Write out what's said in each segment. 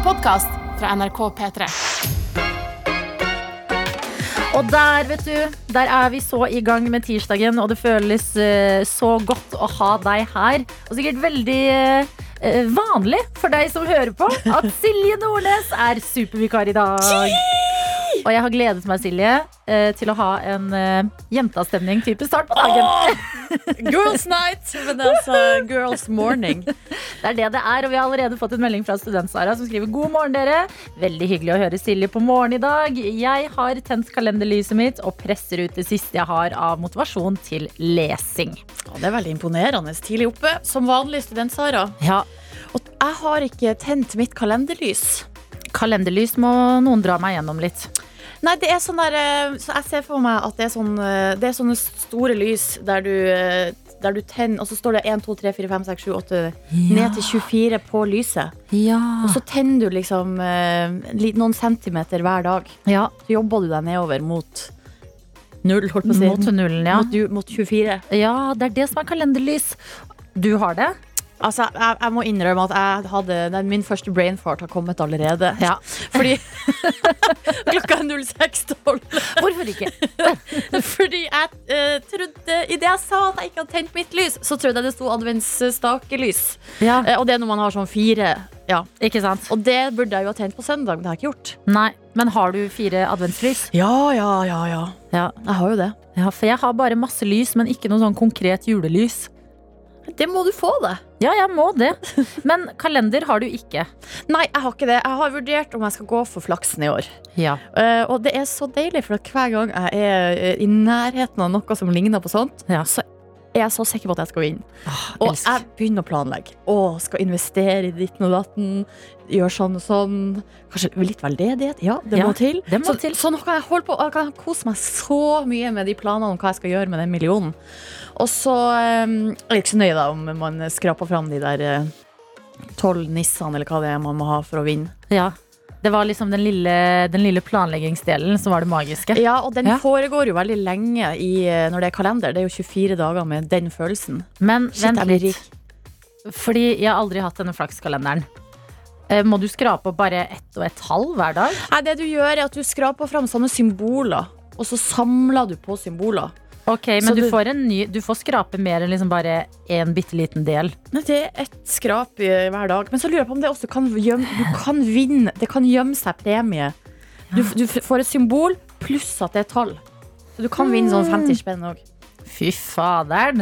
En podkast fra NRK P3. Og der, vet du, der er vi så i gang med tirsdagen, og det føles uh, så godt å ha deg her. Og sikkert veldig uh, vanlig for deg som hører på, at Silje Nordnes er supervikar i dag. Og jeg har gledet meg, Silje, eh, til å ha en uh, jentastemning-type start på dagen. Girls night, men altså girls morning. Det er det det er, og vi har allerede fått en melding fra Student-Sara som skriver God morgen, dere. Veldig hyggelig å høre Silje på morgen i dag. Jeg har tent kalenderlyset mitt og presser ut det siste jeg har av motivasjon til lesing. Ja, det er veldig imponerende tidlig oppe. Som vanlig student, Sara. Ja, Og jeg har ikke tent mitt kalenderlys. kalenderlys må noen dra meg gjennom litt. Nei, det er sånn der eh, Så jeg ser for meg at det er, sånn, eh, det er sånne store lys der du, eh, der du tenner, og så står det 1, 2, 3, 4, 5, 6, 7, 8 ned til 24 på lyset. Ja. Og så tenner du liksom noen centimeter hver dag. ja. Så jobber du deg nedover mot null, holdt på å si. Mot nullen, ja. Mot, mot 24. Ja, det er det som er kalenderlys. Du har det? Altså, jeg, jeg må innrømme at jeg hadde, den, min første brain fart har kommet allerede. Ja. Fordi klokka er 06.12. Hvorfor ikke? Fordi jeg uh, trodde Idet jeg sa at jeg ikke hadde tent mitt lys, så trodde jeg det sto adventsstakelys. Ja, Uh, og det er når man har sånn fire. Ja. ikke sant? Og det burde jeg jo ha tent på søndag, men det har jeg ikke gjort. Nei, men har du fire adventslys? Ja, ja, ja, ja. Ja. Jeg har jo det. ja, for jeg har bare masse lys, men ikke noe sånn konkret julelys. Det må du få, det. Ja, jeg må det. Men kalender har du ikke. Nei, jeg har ikke det. Jeg har vurdert om jeg skal gå for flaksen i år. Ja. Uh, og det er så deilig, for at hver gang jeg er i nærheten av noe som ligner på sånt, Ja. så er jeg så sikker på at jeg skal vinne. Og elsk. jeg begynner å planlegge. Å, skal investere i ditten og datten. Gjøre sånn og sånn. Kanskje litt veldedighet. Ja, det Ja, må til. det må så, til. så nå kan jeg holde på Jeg kan kose meg så mye med de planene om hva jeg skal gjøre med den millionen. Og så um, er jeg ikke så nøye da om man skraper fram de der tolv nissene, eller hva det er man må ha for å vinne. Ja. Det var liksom den lille, den lille planleggingsdelen som var det magiske. Ja, og den Ja. foregår jo veldig lenge i, eh, når det er kalender. Det er jo 24 dager med den følelsen. Men Shit, vent litt. Fordi jeg har aldri hatt denne flakskalenderen. Eh, Må du skrape opp bare ett og et halv hver dag? Nei, det du gjør er at du skraper fram sånne symboler, og så samler du på symboler. Ok, men du, du- får en ny, du får skrape mer enn liksom bare en bitte liten del. Nei, det er ett skrap i hver dag. Men så lurer jeg på om det også kan gjemme Du kan vinne. Det kan gjemme seg premie. Du, du får et symbol pluss at det er tall. Så du kan vinne sånn 50 spenn òg. Fy faderen!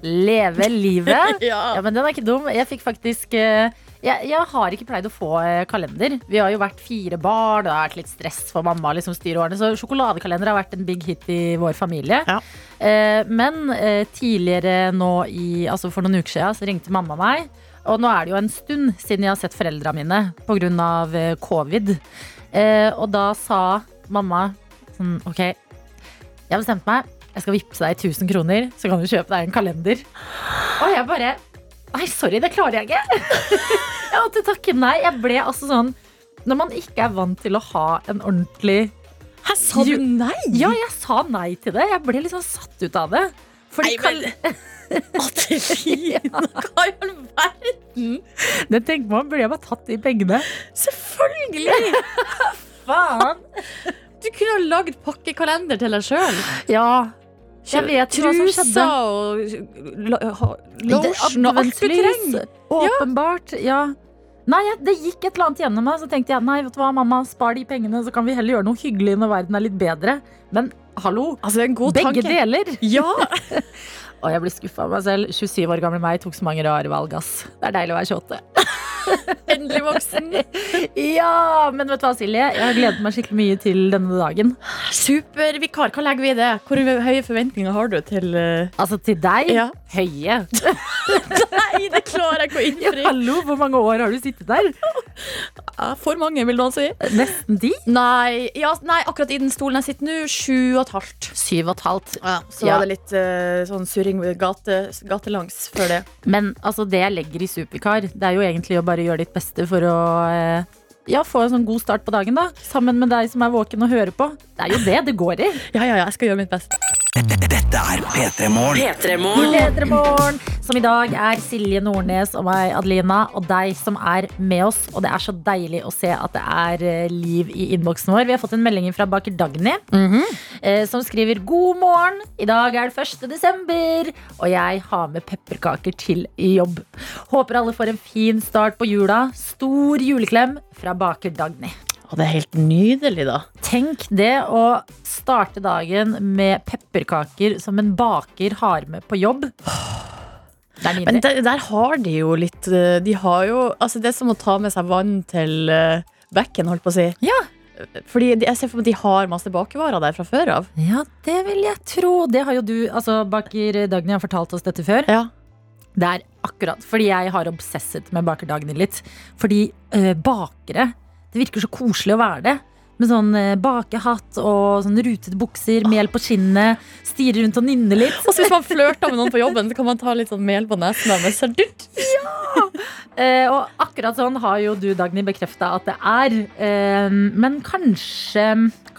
Leve livet! Ja. Ja, men den er ikke dum. Jeg fikk faktisk eh, jeg, jeg har ikke pleid å få eh, kalender. Vi har jo vært fire barn, det har vært litt stress for mamma. liksom styreårene Så sjokoladekalender har vært en big hit i vår familie. Ja. Eh, men eh, tidligere nå i Altså for noen uker siden så ringte mamma meg. Og nå er det jo en stund siden jeg har sett foreldra mine pga. Eh, covid. Eh, og da sa mamma sånn OK, jeg har bestemt meg. Jeg skal vippse deg 1000 kroner, så kan du kjøpe deg en kalender. Og jeg bare Nei, sorry, det klarer jeg ikke. jeg måtte takke nei. Jeg ble altså sånn Når man ikke er vant til å ha en ordentlig Hæ, sa du nei? Ja, jeg sa nei til det. Jeg ble sånn satt ut av det. Fordi Nei, men- Adelina, hva i all verden? det tenker man burde jeg bare tatt de pengene. Selvfølgelig! Faen! Du kunne ha lagd pakkekalender til deg sjøl. Ja. Jeg vet hva som skjedde. Trusa og lo- lotion og alt du trenger. Åpenbart. Ja. Nei, det gikk et eller annet gjennom meg. Så tenkte jeg nei, vet du hva, mamma, spar de pengene, så kan vi heller gjøre noe hyggelig når verden er litt bedre. Men hallo, Altså, det er en god begge tanke. deler. Ja, Og jeg blir skuffa av meg selv. 27 år gamle meg tok så mange rare valg, ass. Det er deilig å være 28. endelig voksen. Ja, men vet du hva, Silje? Jeg har gledet meg skikkelig mye til denne dagen. Supervikar, hva legger vi i det? Hvor høye forventninger har du til uh... Altså til deg, Ja. høye. Nei, det klarer jeg ikke å Ja, innfri. hallo, hvor mange år har du sittet der? For mange, vil noen si. Nesten de? Nei, ja, nei, akkurat i den stolen jeg sitter nå, sju og et halvt. Syv og et halvt. Ja, Så Ja. var det litt uh, sånn surring gate, gatelangs før det. Men altså, det jeg legger i superkar, det er jo egentlig å bare gjøre ditt beste for å uh, ja, få en sånn god start på dagen, da. Sammen med deg som er våken og hører på. Det er jo det det går i. Ja, ja, ja, jeg skal gjøre mitt beste. Dette er P3 Morgen. Som i dag er Silje Nordnes og meg, Adelina, og deg som er med oss. Og det er så deilig å se at det er eh, liv i innboksen vår. Vi har fått en melding fra baker Dagny, eh, som skriver God morgen. I dag er det 1. desember, og jeg har med pepperkaker til jobb. Håper alle får en fin start på jula. Stor juleklem fra baker Dagny. Og det er helt nydelig, da. Tenk det å starte dagen med pepperkaker som en baker har med på jobb. Men der, der har de jo litt eh, De har jo Altså, det er som å ta med seg vann til eh, bekken, holdt på å si. Ja. Fordi jeg ser for meg at de har masse bakevarer der fra før av. Ja, det vil jeg tro. Det har jo du, altså Baker Dagny har fortalt oss dette før. Ja. Det er akkurat fordi jeg har obsesset med Baker Dagny litt. Fordi øh, bakere, det virker så koselig å være det. Med sånn øh, bakehatt og sånn rutete bukser, mel på skinnet, stirre rundt og nynne litt. Og så hvis man flørter med noen på jobben, så kan man ta litt sånn mel på nesen dyrt. Eh, og akkurat sånn har jo du, Dagny, bekrefta at det er. Eh, men kanskje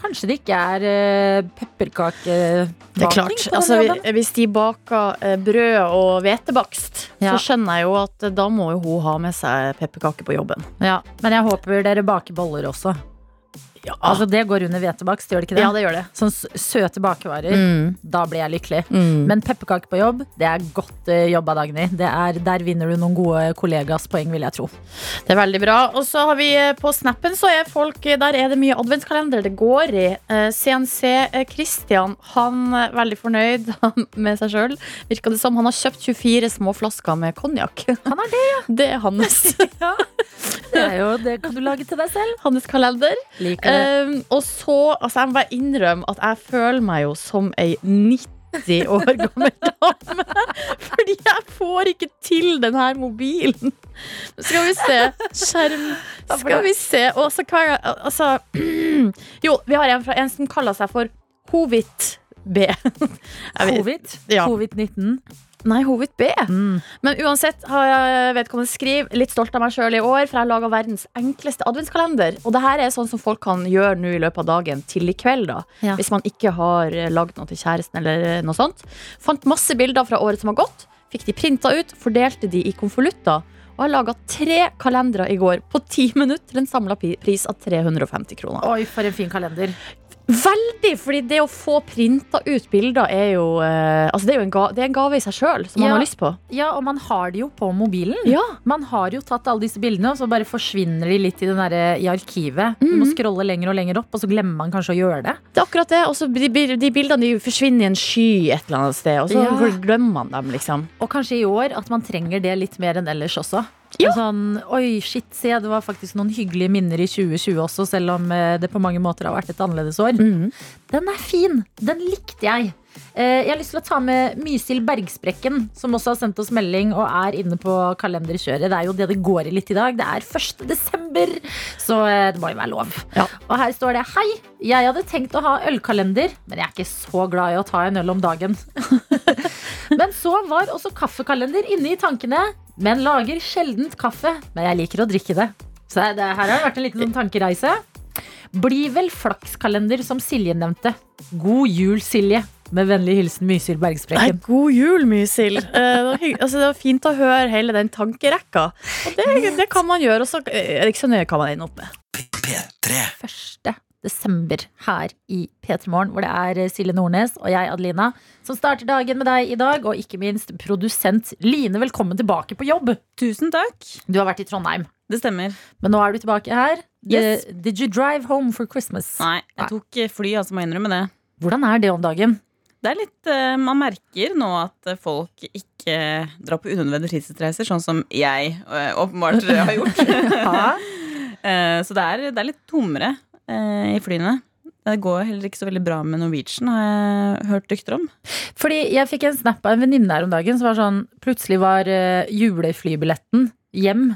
Kanskje det ikke er eh, pepperkakebaking er. Altså, hvis de baker eh, brød og hvetebakst, Ja. så skjønner jeg jo at eh, da må jo hun ha med seg pepperkaker på jobben. Ja, men jeg håper dere baker boller også. Ja, Altså Det går under hvetebakst, gjør det ikke det? ja det gjør det. Sånn søte bakevarer. Mm. Da blir jeg lykkelig. Mm. Men pepperkaker på jobb, det er godt uh, jobba, Dagny. Det er, der vinner du noen gode kollegas poeng, vil jeg tro. Det er veldig bra. Og så har vi eh, på snappen så er folk Der er det mye adventskalender det går i. Eh, CNC eh, Christian, han er veldig fornøyd med seg sjøl. Virka det som. Han har kjøpt 24 små flasker med konjakk. Han har det, ja. Det er hans, Det, jo, det kan du lage til deg selv. hans kalender. Um, og så, altså jeg må bare innrømme at jeg føler meg jo som ei 90 år gammel dame. Fordi jeg får ikke til den her mobilen. Skal vi se. Skjerm. Skal vi se. Og så hver gang Altså Jo, vi har en fra en som kaller seg for Hovit B. Hovit? ja. Covid-19. Nei, Hovit B. Mm. Men uansett har jeg vedkommende skriv litt stolt av meg sjøl i år, for jeg har laga verdens enkleste adventskalender. Og det her er sånn som folk kan gjøre nå i løpet av dagen til i kveld, da. Ja. Hvis man ikke har lagd noe til kjæresten eller noe sånt. Fant masse bilder fra året som har gått. Fikk de printa ut, fordelte de i konvolutter. Og har laga tre kalendere i går på ti minutter til en samla pris av 350 kroner. Oi, for en fin kalender. Veldig! fordi det å få printa ut bilder er jo eh, Altså det er jo en, ga det er en gave i seg sjøl som man har lyst på. Ja, og man har det jo på mobilen. Ja, Man har jo tatt alle disse bildene, og så bare forsvinner de litt i, den der, i arkivet. Du må Mhm. scrolle lenger og lenger opp, og så glemmer man kanskje å gjøre det. Det er akkurat det. Og så de, de bildene de forsvinner i en sky et eller annet sted, og så Ja. glemmer man dem, liksom. Og kanskje i år at man trenger det litt mer enn ellers også. Ja. Sånn, oi, shit, se, det var faktisk noen hyggelige minner i 2020 også, selv om eh, det på mange måter har vært et annerledes år. Den er fin! Den likte jeg. Eh, Jeg har lyst til å ta med Mysil Bergsprekken, som også har sendt oss melding og er inne på kalenderkjøret. Det er jo det det går i litt i dag. Det er 1. desember, så eh, det må jo være lov. Ja. Og her står det Hei, jeg hadde tenkt å ha ølkalender, men jeg er ikke så glad i å ta en øl om dagen. men så var også kaffekalender inne i tankene, men lager sjeldent kaffe. Men jeg liker å drikke det. Så det, her har det vært en liten sånn tankereise. Blir vel flakskalender, som Silje nevnte. God jul, Silje. Med vennlig hilsen Mysil Nei, god jul, Mysil. Eh, Det var, hygg- altså, det var fint å høre hele den tankerekka. Og det, det kan man gjøre, og så eh, er det ikke så nøye hva man ender opp med. P3. 1. desember her i P3 Morgen, hvor det er eh, Silje Nordnes og jeg, Adelina, som starter dagen med deg i dag. Og ikke minst produsent Line, velkommen tilbake på jobb. Tusen takk. Du har vært i Trondheim, Det stemmer. men nå er du tilbake her. Yes. Did you drive home for Christmas? Nei, jeg tok eh, fly, altså må jeg innrømme det. Hvordan er det om dagen? Det er litt, eh, Man merker nå at folk ikke drar på unødvendige fritidsreiser, sånn som jeg åpenbart har gjort. Ja. Så det er, det er litt tommere i flyene. Det går heller ikke så veldig bra med Norwegian, har jeg hørt rykter om. Fordi jeg fikk en snap av en venninne her om dagen som var sånn Plutselig var uh, juleflybilletten hjem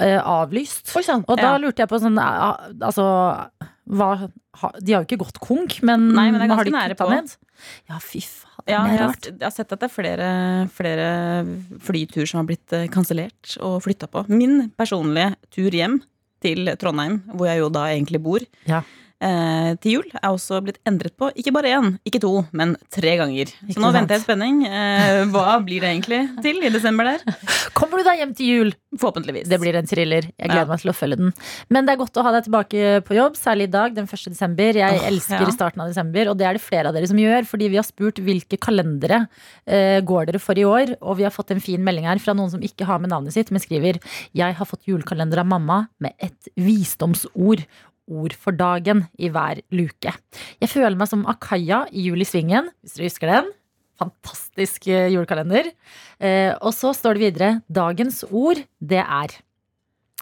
eh, avlyst. Oi. Og da Ja. lurte jeg på sånn eh, Altså hva, ha, De har jo ikke gått konk, men, Nei, men det er har de kutta ned? Ja, fy faen. Ja, det jeg, er har, rart. jeg har sett at det er flere, flere flytur som har blitt eh, kansellert og flytta på. Min personlige tur hjem til Trondheim, hvor jeg jo da egentlig bor, Ja. Eh, til jul er også blitt endret på. Ikke bare én, ikke to, men tre ganger. Ikke Så nå sant. venter jeg i spenning. Eh, hva blir det egentlig til i desember der? Kommer du deg hjem til jul? Forhåpentligvis. Det blir en thriller. Jeg gleder Ja. meg til å følge den. Men det er godt å ha deg tilbake på jobb, særlig i dag, den 1. desember. Jeg oh, elsker ja. starten av desember, og det er det flere av dere som gjør. Fordi vi har spurt hvilke kalendere eh, går dere for i år, og vi har fått en fin melding her fra noen som ikke har med navnet sitt, men skriver Jeg har fått julekalender av mamma med et visdomsord. Ord for dagen i hver luke. Jeg føler meg som Akaya i Jul i Svingen, hvis dere husker den. Fantastisk eh, julekalender. Eh, og så står det videre Dagens ord, det er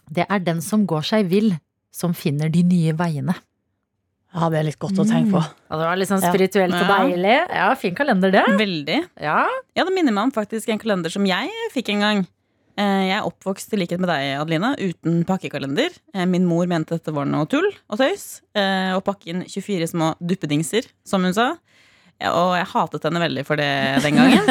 Det er den som går seg vill, som finner de nye veiene. Ja, det er litt godt å tenke på. Og det var litt sånn Ja. spirituelt og Ja. deilig. Ja, fin kalender, det. Veldig. Ja. Ja, det minner meg om faktisk en kalender som jeg fikk en gang. Eh, Jeg er oppvokst i likhet med deg, Adelina, uten pakkekalender. Eh, Min mor mente dette var noe tull og tøys. og Å pakke inn 24 små duppedingser, som hun sa. Og jeg hatet henne veldig for det den gangen.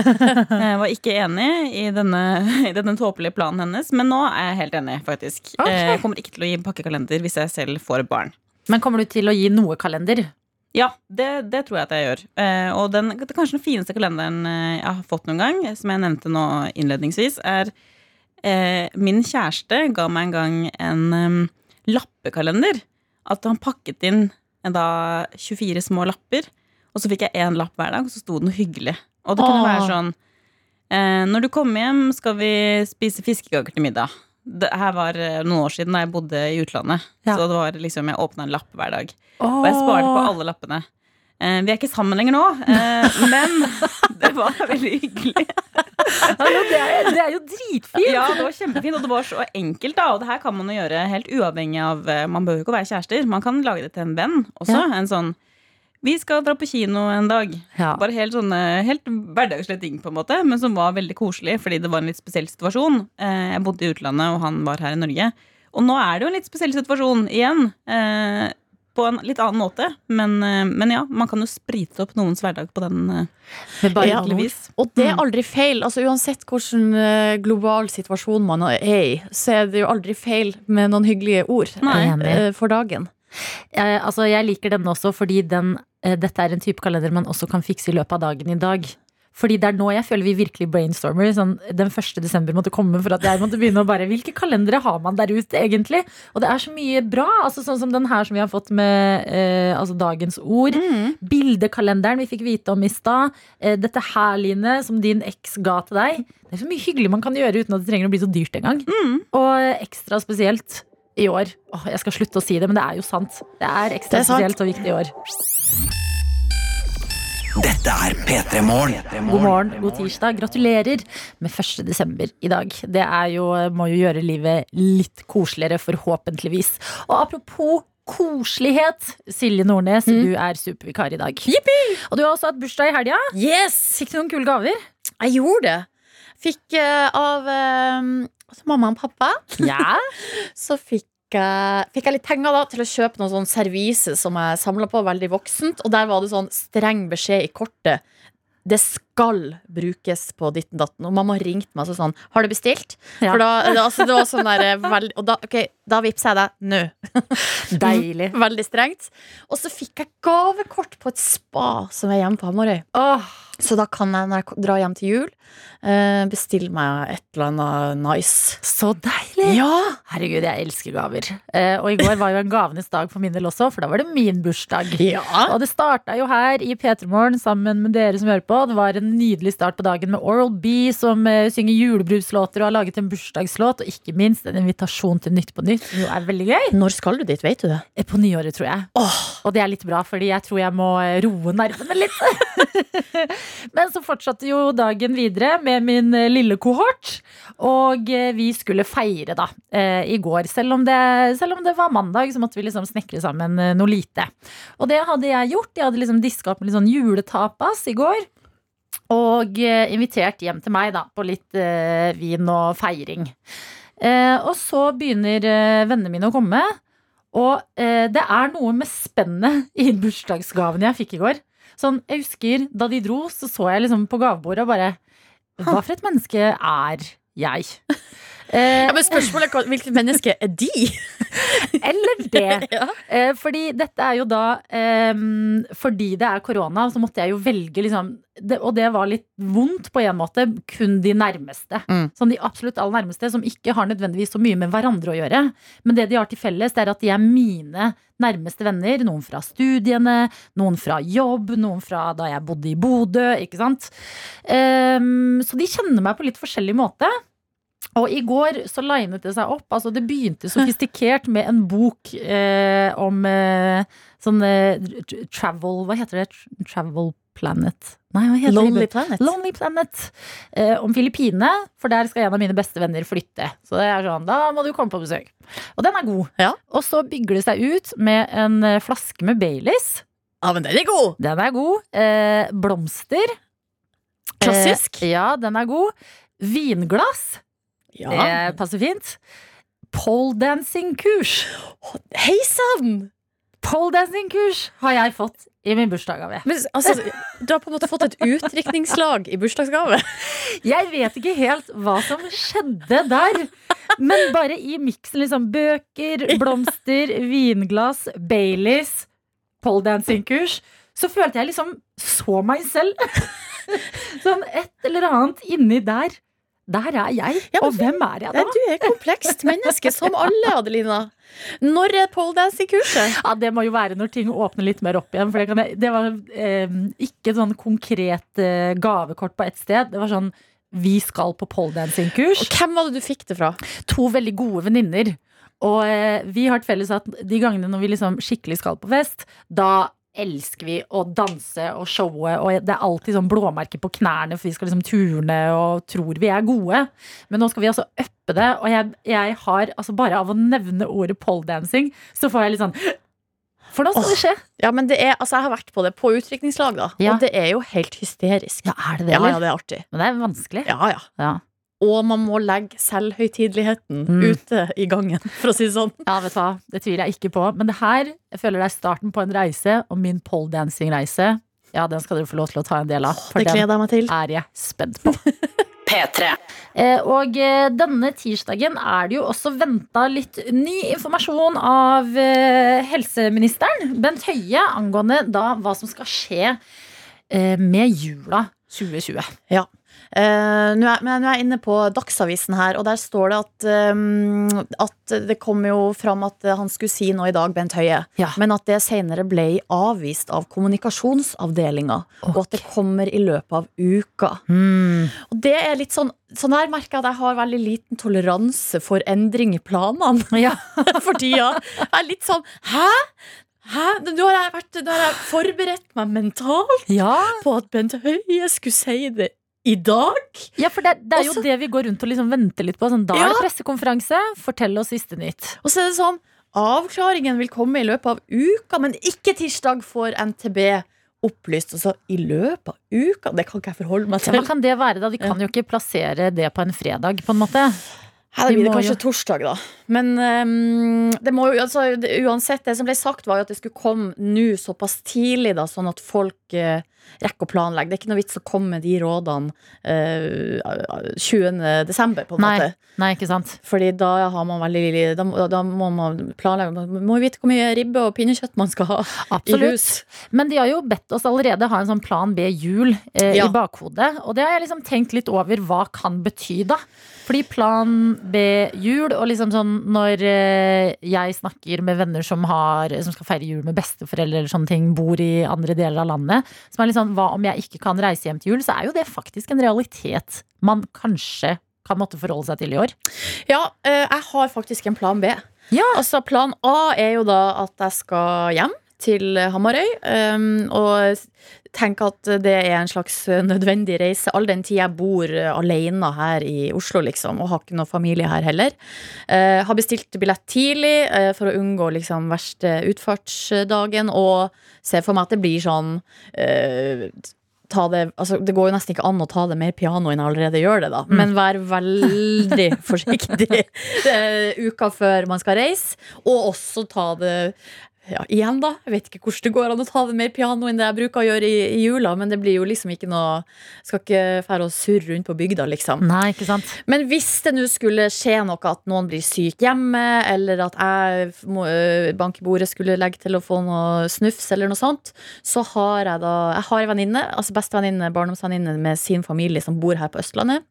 Jeg var ikke enig i denne, i denne tåpelige planen hennes, men nå er jeg helt enig, faktisk. Ok. Eh, Jeg kommer ikke til å gi pakkekalender hvis jeg selv får barn. Men kommer du til å gi noe kalender? Ja, det, det tror jeg at jeg gjør. Eh, og den, kanskje den fineste kalenderen eh, jeg har fått noen gang, som jeg nevnte nå innledningsvis, er eh, Min kjæreste ga meg en gang en um, lappekalender. At han pakket inn da 24 små lapper, og så fikk jeg én lapp hver dag, og så sto det noe hyggelig. Og det kunne Åh. være sånn eh, Når du kommer hjem, skal vi spise fiskekaker til middag. Det her var eh, noen år siden da jeg bodde i utlandet. Ja. Så det var liksom, jeg åpna en lapp hver dag. Og jeg sparte på alle lappene. Eh, vi er ikke sammen lenger nå, eh, men det var veldig hyggelig. Hallo, det, er, det er jo dritfint! Ja, det var kjempefint, og det var så enkelt. da Og det her kan man jo gjøre helt uavhengig av eh, Man behøver ikke å være kjærester. Man kan lage det til en venn også. Ja. En sånn Vi skal dra på kino en dag. Ja. Bare helt sånne Helt hverdagslige ting, på en måte, men som var veldig koselig fordi det var en litt spesiell situasjon. Jeg bodde i utlandet, og han var her i Norge. Og nå er det jo en litt spesiell situasjon igjen. Eh, på en litt annen måte. Men, eh, men ja, man kan jo sprite opp noens hverdag på den eh, Ja. vis. Og det er aldri feil. Altså Uansett hvilken eh, global situasjon man er i, så er det jo aldri feil med noen hyggelige ord Nei. Eh, for dagen. Jeg, altså, jeg liker den også fordi den, eh, dette er en type kalender man også kan fikse i løpet av dagen i dag. Fordi det er nå jeg føler vi virkelig brainstormer. Sånn, den 1. desember måtte komme for at jeg måtte begynne å bare Hvilke kalendere har man der ute, egentlig? Og det er så mye bra. Altså, sånn som den her som vi har fått med eh, altså dagens ord. Bildekalenderen vi fikk vite om i stad. Eh, dette her, Line, som din eks ga til deg. Det er så mye hyggelig man kan gjøre uten at det trenger å bli så dyrt engang. Og eh, ekstra spesielt i år. Åh, jeg skal slutte å si det, men det er jo sant. Det er ekstra Det er spesielt og viktig i år. Dette er P3 Morgen. God morgen, god tirsdag. Gratulerer med 1. desember i dag. Det er jo, må jo gjøre livet litt koseligere, forhåpentligvis. Og apropos koselighet, Silje Nordnes, du er supervikar i dag. Og du har også hatt bursdag i helga. Yes! Fikk du noen kule gaver? Jeg gjorde det. Fikk uh, av eh, altså mamma og pappa Ja. Så fikk jeg, fikk jeg litt penger da til å kjøpe noe sånn servise som jeg samla på, veldig voksent. Og der var det sånn streng beskjed i kortet. Det skal brukes på ditten datten. Og mamma ringte meg og sånn Har du bestilt? Ja. For da, altså, det var sånn der eh, veld, Og da, ok, da vippser jeg deg nå. Deilig. Veldig strengt. Og så fikk jeg gavekort på et spa som er hjemme på Hamarøy. Oh. Så da kan jeg, når jeg drar hjem til jul, eh, bestille meg et eller annet nice. så deilig! Ja! Herregud, jeg elsker gaver. Eh, og i går var jo en gavenes dag for min del også, for da var det min bursdag. ja. Og det starta jo her i P3 Morgen sammen med dere som hører på. Det var en nydelig start på dagen med Oral B, som eh, synger julebruslåter og har laget en bursdagslåt. Og ikke minst en invitasjon til Nytt på Nytt, som jo er veldig gøy. Når skal du dit, vet du det? Eh, På nyåret, tror jeg. Og det er litt bra, fordi jeg tror jeg må eh, roe nervene litt. Men så fortsatte jo dagen videre med min lille kohort. Og vi skulle feire da i går. Selv om, det, selv om det var mandag, så måtte vi liksom snekre sammen noe lite. Og det hadde jeg gjort. Jeg hadde liksom diska opp med litt sånn juletapas i går. Og eh, invitert hjem til meg da på litt eh, vin og feiring. Eh, og så begynner eh, vennene mine å komme. Og eh, det er noe med spennet i bursdagsgaven jeg fikk i går. Sånn, jeg husker Da de dro, så så jeg liksom på gavebordet og bare Hva for et menneske er jeg? Eh, Ja, men spørsmålet er hvilket menneske er de? Eller det. Ja. Eh, fordi dette er jo da Fordi det er korona, så måtte jeg jo velge liksom Og det var litt vondt på en måte. Kun de nærmeste. Mm. Sånn de absolutt aller nærmeste, som ikke har nødvendigvis så mye med hverandre å gjøre. Men det de har til felles, det er at de er mine nærmeste venner. Noen fra studiene, noen fra jobb, noen fra da jeg bodde i Bodø. Ikke sant? Så de kjenner meg på litt forskjellig måte. Og i går så linet det seg opp. Altså det begynte sofistikert med en bok eh, om eh, sånn eh, travel Hva heter det? Travel Planet? Nei, hva heter Lonely det? Planet. Lonely Planet. Eh, om Filippinene, for der skal en av mine beste venner flytte. Så det er sånn, da må du komme på besøk. Og den er god. Ja. Og så bygger det seg ut med en eh, flaske med Baileys. Ja, men den er god! Den er god. Eh, blomster. Klassisk. Ja, den er god. Vinglass. Ja. Det passer fint. Poledancing-kurs. Hei sann! Poledancing-kurs har jeg fått i min bursdagsgave. Men altså, du har på en måte fått et utdrikningslag i bursdagsgave. Jeg vet ikke helt hva som skjedde der. Men bare i miksen liksom bøker, blomster, vinglass, Baileys, poledancing-kurs, så følte jeg liksom så meg selv. Sånn et eller annet inni der. Der er jeg. Ja, Og hvem er jeg da? Du er komplekst menneske, som alle, Adelina. Når er poledancing-kurset? Ja, Det må jo være når ting åpner litt mer opp igjen. For det, kan jeg, det var eh, ikke sånn konkret eh, gavekort på ett sted. Det var sånn vi skal på poledancing-kurs. Hvem var det du fikk det fra? To veldig gode venninner. Og eh, vi har til felles at de gangene når vi liksom skikkelig skal på fest, da elsker vi å danse og showe, og det er alltid sånn blåmerker på knærne, for vi skal liksom turne og tror vi er gode. Men nå skal vi altså uppe det, og jeg, jeg har altså bare av å nevne ordet poledancing, så får jeg litt sånn For nå skal det skje. Ja, men det er, altså Jeg har vært på det på utdrikningslag, da. Ja. Og det er jo helt hysterisk. Ja, er det det, Ja, ja, det er artig. Men det er vanskelig. Ja, ja. Ja. Og man må legge selvhøytideligheten Mm. ute i gangen, for å si det sånn. Ja, vet du hva, det tviler jeg ikke på. Men det her, jeg føler det er starten på en reise, og min poledancing-reise, ja, den skal dere få lov til å ta en del av. For Det den gleder jeg meg til. er jeg spent på. P3. Eh, Og eh, denne tirsdagen er det jo også venta litt ny informasjon av eh, helseministeren, Bent Høie, angående da hva som skal skje eh, med jula 2020. Eh, nå, er, men nå er jeg inne på Dagsavisen her, og der står det at, um, at det kom jo fram at han skulle si noe i dag, Bent Høie, Ja. men at det senere ble avvist av kommunikasjonsavdelinga, og at det kommer i løpet av uka. Og det er litt sånn Sånn her merker jeg at jeg har veldig liten toleranse for endring i planene Ja. for tida. Jeg er litt sånn Hæ? Hæ? Nå har jeg, vært, nå har jeg forberedt meg mentalt ja. på at Bent Høie skulle si det i dag. Ja, for det, det er jo Også- det vi går rundt og liksom venter litt på. Sånn, da er det pressekonferanse, fortell oss siste nytt. Og så er det sånn Avklaringen vil komme i løpet av uka, men ikke tirsdag får NTB opplyst. Og så i løpet av uka? Det kan ikke jeg forholde meg Ja, til. hva kan det være, da? De kan jo ikke plassere det på en fredag, på en måte. Her de blir det kanskje jo- torsdag, da. Men um, det må jo, altså, det, uansett, det som ble sagt, var jo at det skulle komme nå såpass tidlig, da, sånn at folk eh, rekker å planlegge. Det er ikke noe vits å komme med de rådene uh, 20. desember, på en Nei. måte. Nei, ikke sant? Fordi da har man veldig Da, da må man planlegge Man må vite hvor mye ribbe og pinnekjøtt man skal ha i Absolutt. hus. Men de har jo bedt oss allerede ha en sånn plan B-jul eh, Ja. i bakhodet. Og det har jeg liksom tenkt litt over hva kan bety, da. Fordi plan B-jul, og liksom sånn når eh, jeg snakker med venner som, har, som skal feire jul med besteforeldre eller sånne ting, bor i andre deler av landet, som er litt sånn hva om jeg ikke kan reise hjem til jul, så er jo det faktisk en realitet man kanskje kan måtte forholde seg til i år. Ja, eh, jeg har faktisk en plan B. Ja. Altså Plan A er jo da at jeg skal hjem til Hamarøy. um, og tenker at det er en slags nødvendig reise, all den tid jeg bor eh, alene her i Oslo, liksom, og har ikke noe familie her heller. Eh, har bestilt billett tidlig eh, for å unngå liksom verste utfartsdagen, og ser for meg at det blir sånn eh, ta det, altså det går jo nesten ikke an å ta det mer piano enn jeg allerede gjør det, da. Men vær veldig forsiktig eh, uka før man skal reise. Og også ta det ja, igjen, da. Jeg vet ikke hvordan det går an å ta det mer piano enn det jeg bruker å gjøre i, i jula, men det blir jo liksom ikke noe Skal ikke fære og surre rundt på bygda, liksom. Nei, ikke sant? Men hvis det nå skulle skje noe, at noen blir syk hjemme, eller at jeg må banke i bordet skulle legge til å få noe snufs, eller noe sånt, så har jeg da Jeg har en venninne, altså bestevenninne, barndomsvenninne med sin familie som bor her på Østlandet.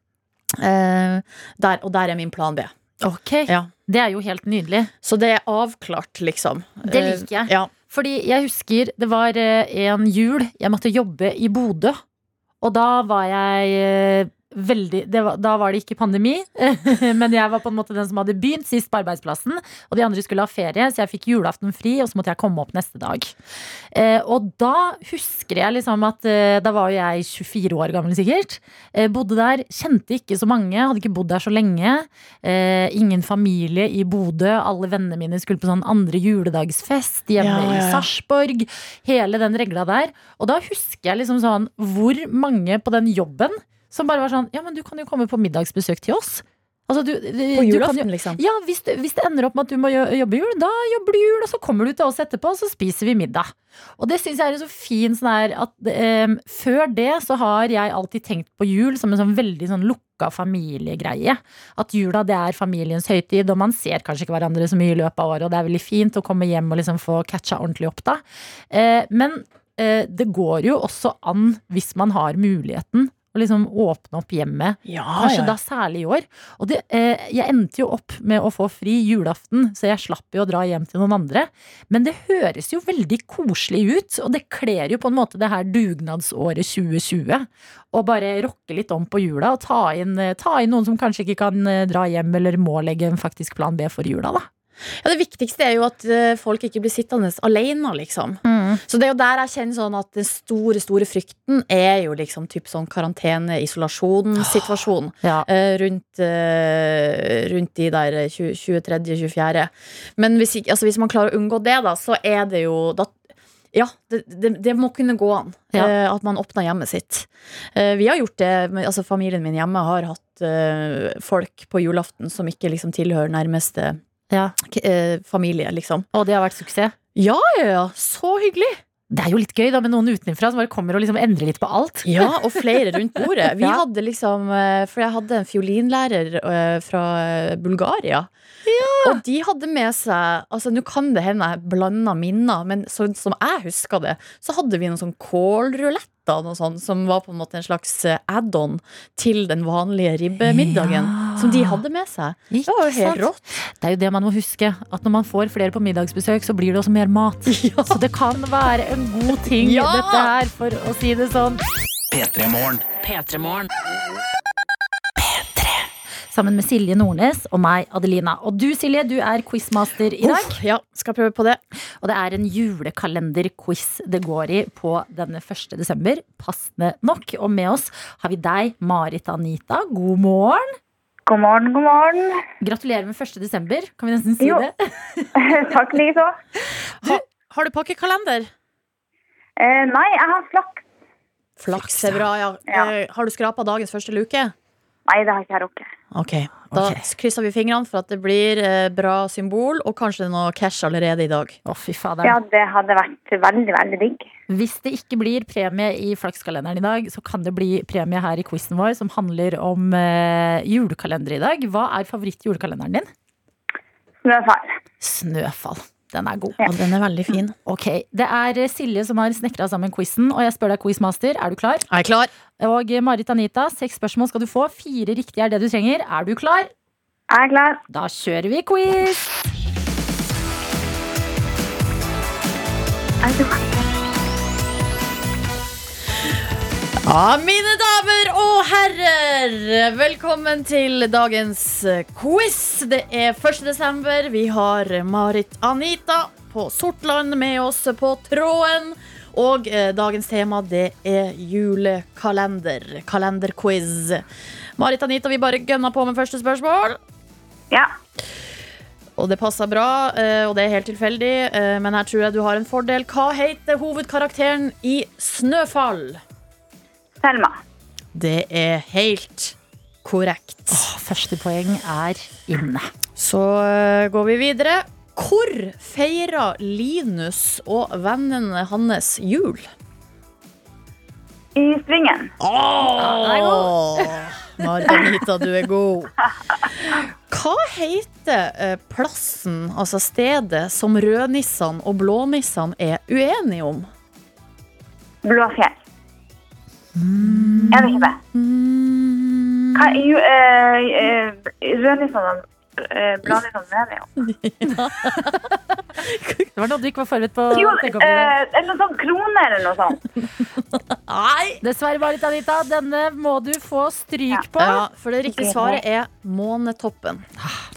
Eh, der, og der er min plan B. Ok, Ja. Det er jo helt nydelig. Så det er avklart, liksom. Det liker jeg. Eh, Ja. Fordi jeg husker det var eh, en jul jeg måtte jobbe i Bodø. Og da var jeg eh, veldig det var, Da var det ikke pandemi, men jeg var på en måte den som hadde begynt sist på arbeidsplassen. Og de andre skulle ha ferie, så jeg fikk julaften fri, og så måtte jeg komme opp neste dag. Eh, og da husker jeg liksom at eh, da var jo jeg 24 år gammel sikkert. Eh, bodde der, kjente ikke så mange, hadde ikke bodd der så lenge. Ingen familie i Bodø. Alle vennene mine skulle på sånn andre juledagsfest hjemme Ja, ja, i ja. Sarpsborg. Hele den regla der. Og da husker jeg liksom sånn hvor mange på den jobben som bare var sånn Ja, men du kan jo komme på middagsbesøk til oss. Altså, du, På julaften, liksom. ja, hvis hvis det ender opp med at du må jo- jobbe jul, da jobber du jul, og så kommer du til oss etterpå, og så spiser vi middag. Og det syns jeg er så fint sånn her at eh, før det så har jeg alltid tenkt på jul som en sånn veldig sånn lukka familiegreie. At jula det er familiens høytid, og man ser kanskje ikke hverandre så mye i løpet av året, og det er veldig fint å komme hjem og liksom få catcha ordentlig opp da. Eh, men eh, det går jo også an hvis man har muligheten. Å liksom åpne opp hjemmet Ja, Kanskje ja. da særlig i år. Og det, eh, jeg endte jo opp med å få fri julaften, så jeg slapp jo å dra hjem til noen andre. Men det høres jo veldig koselig ut, og det kler jo på en måte det her dugnadsåret 2020. Å bare rokke litt om på jula og ta inn, eh, ta inn noen som kanskje ikke kan eh, dra hjem eller må legge en faktisk plan B for jula, da. Ja, det viktigste er jo at eh, folk ikke blir sittende alene, liksom. Så det er jo der jeg kjenner sånn at den store, store frykten er jo liksom typ sånn karantene-isolasjon-situasjon. Ja. eh, rundt, eh, rundt de der 23.-24. Men hvis, ikke, altså hvis man klarer å unngå det, da, så er det jo da, ja, det, det, det må kunne gå an. Ja. Uh, at man åpner hjemmet sitt. Uh, vi har gjort det, altså Familien min hjemme har hatt uh, folk på julaften som ikke liksom tilhører nærmeste Ja. eh, familie, liksom. Og det har vært suksess. Ja, ja, ja. Så hyggelig! Det er jo litt gøy da med noen utenfra som bare kommer og liksom endrer litt på alt. Ja, og flere rundt bordet. Vi hadde liksom eh, For jeg hadde en fiolinlærer eh, fra eh, Bulgaria. Og de hadde med seg Altså, nå kan det hende jeg blanda minner, men sånn som jeg husker det, så hadde vi noen sånn kålruletter noe sånt, som var på en måte en slags eh, add-on til den vanlige ribbemiddagen. Ja. Som de hadde med seg. Det var jo helt sant? rått. Det er jo det man må huske. At når man får flere på middagsbesøk, så blir det også mer mat. Så det kan være en god ting, Ja! dette her, for å si det sånn. P3 Morgen. P3morgen. Sammen med Silje Nordnes og meg, Adelina. Og du, Silje, du er quizmaster i dag. Uff, ja, skal prøve på det. Og det er en julekalenderquiz det går i på denne 1. desember. Passende nok. Og med oss har vi deg, Marit Anita. God morgen. God morgen, god morgen. Gratulerer med 1. desember. Kan vi nesten si Jo. det? Takk likeså. Ha, har du pakkekalender? Eh, nei, jeg har flaks. Flaks er bra, ja. Ja. Eh, har du skrapa dagens første luke? Nei, det har ikke jeg rukket. Ok, Da Ok. krysser vi fingrene for at det blir eh, bra symbol, og kanskje noe cash allerede i dag. Å, fy fader. Ja, det hadde vært veldig, veldig digg. Hvis det ikke blir premie i flakskalenderen i dag, så kan det bli premie her i quizen vår som handler om eh, julekalender i dag. Hva er favorittjulekalenderen din? Snøfall. Snøfall. Den er god. Ja, den er veldig fin. Ok, Det er eh, Silje som har snekra sammen quizen, og jeg spør deg, quizmaster, er du klar? Jeg Er klar? Og eh, Marit Anita, seks spørsmål skal du få. Fire riktige er det du trenger. Er du klar? Jeg er klar. Da kjører vi quiz! Klar. Ja, mine damer og herrer, velkommen til dagens quiz. Det er 1. desember. Vi har Marit Anita på Sortland med oss på tråden. Og eh, dagens tema det er julekalender. Kalenderquiz. Marit Anita, vi bare gønner på med første spørsmål. Ja. Og det passer bra, eh, og det er helt tilfeldig, eh, men her tror jeg du har en fordel. Hva heter hovedkarakteren i Snøfall? Selma. Det er helt korrekt. Første poeng er inne. Så eh, går vi videre. Hvor feira Linus og vennene hans jul? I Svingen. Åh, Margarita, du er god. Hva heter eh, plassen, altså stedet, som rødnissene og blånissene er uenige om? Blåfjell. Er det ikke det? Hva er jo eh, eh, Rødnissene blader eh, blånissene med om? Det var noe du ikke var forberedt på. Jo, eh, det noe sånn kroner eller noe sånt? Nei! Dessverre, Marit Anita, denne må du få stryk på. Ja, for det riktige svaret er Månetoppen.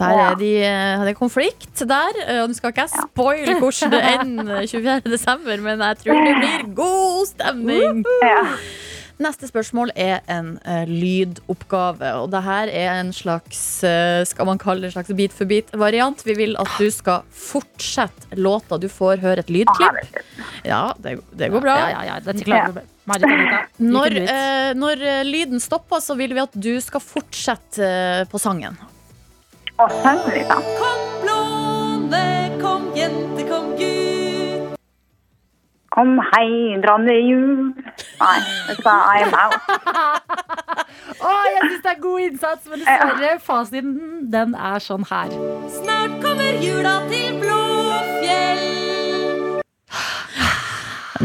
Der er de, eh, det er konflikt der. eh, Og nå skal ikke jeg spoile hvordan det ender 24. desember, men jeg tror det blir god stemning. Ja. Neste spørsmål er en uh, lydoppgave. Og det her er en slags uh, Skal man kalle det en slags bit for bit-variant. Vi vil at du skal fortsette låta. Du får høre et lydklipp. Ja, det, det går bra. Ja, ja, ja, you Når, eh, når lyden stopper, så vil vi at du skal fortsette på sangen. Og sangen, ja. Kom blåne, Kom heidrande jul. Nei, det sa I'm out. Å, jeg syns det er god innsats, men dessverre, fasiten den er sånn her. Snart kommer jula til Blåfjell.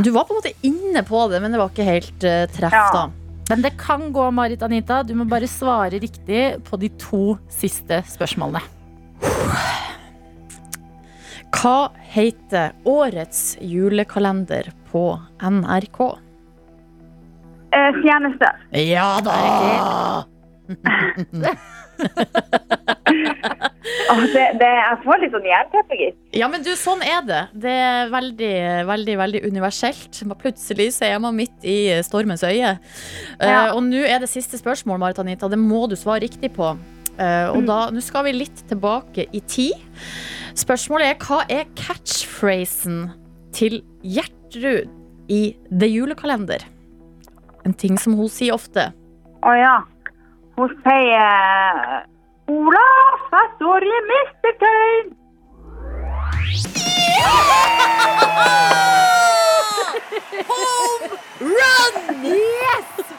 Du var på en måte inne på det, men det var ikke helt uh, treff, Ja. da. Men det kan gå, Marit Anita. Du må bare svare riktig på de to siste spørsmålene. Hva heter årets julekalender på NRK? Eh, Ja da! Det, det, jeg får litt sånn jernteppe, gitt. Ja, men du, sånn er det. Det er veldig, veldig veldig universelt. Plutselig så er man midt i stormens øye. Ja. Uh, og nå er det siste spørsmål, Marit Anita. Det må du svare riktig på. Uh, og da, nå skal vi litt tilbake i tid. Spørsmålet er hva er catchphrasen til Gjertrud i The Julekalender? En ting som hun sier ofte. Å ja. Hun sier Olaf, jeg står i mistertegn.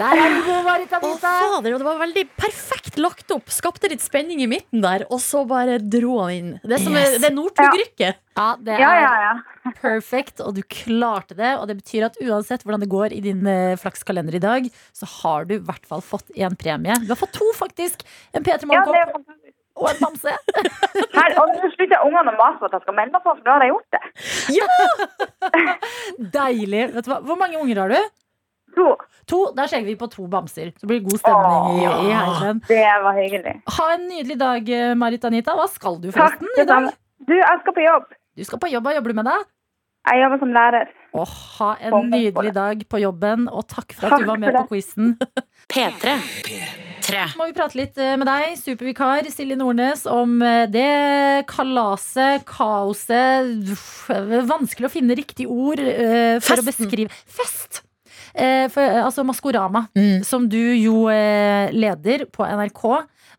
Der er du god, Marit Å, fader, og det var veldig perfekt lagt opp. Skapte litt spenning i midten der, og så bare dro han inn. Det er, yes. er, det er Northug-rykket. Ja, det er ja, ja. perfect, og du klarte det. Og det betyr at uansett hvordan det går i din eh, flakskalender i dag, så har du i hvert fall fått en premie. Du har fått to, faktisk. En P3 Morgenkopp Ja, og en bamse. Her, og nå slutter ungene å mase på at jeg skal melde meg på, for da har jeg gjort det. Ja! Deilig. Vet du hva? Hvor mange unger har du? To. To. Da skjenger vi på to bamser. Så blir det god stemning i, Åh, i heimen. Det var hyggelig. Ha en nydelig dag, eh, Marit Anita. Hva skal du forresten Takk, i dag? Du, jeg skal på jobb. Du skal på jobb. Hva jobber du med da? Jeg jobber som lærer. Åh, ha en nydelig dag på jobben, og takk for at Takk du var med på quizen. P3. Tre. må vi prate litt eh, med deg, supervikar Silje Nordnes, om eh, det kalaset, kaoset Vanskelig å finne riktig ord for for å beskrive. beskrive Fest! Eh, for, eh, altså Maskorama, Mm. som du jo eh, leder på NRK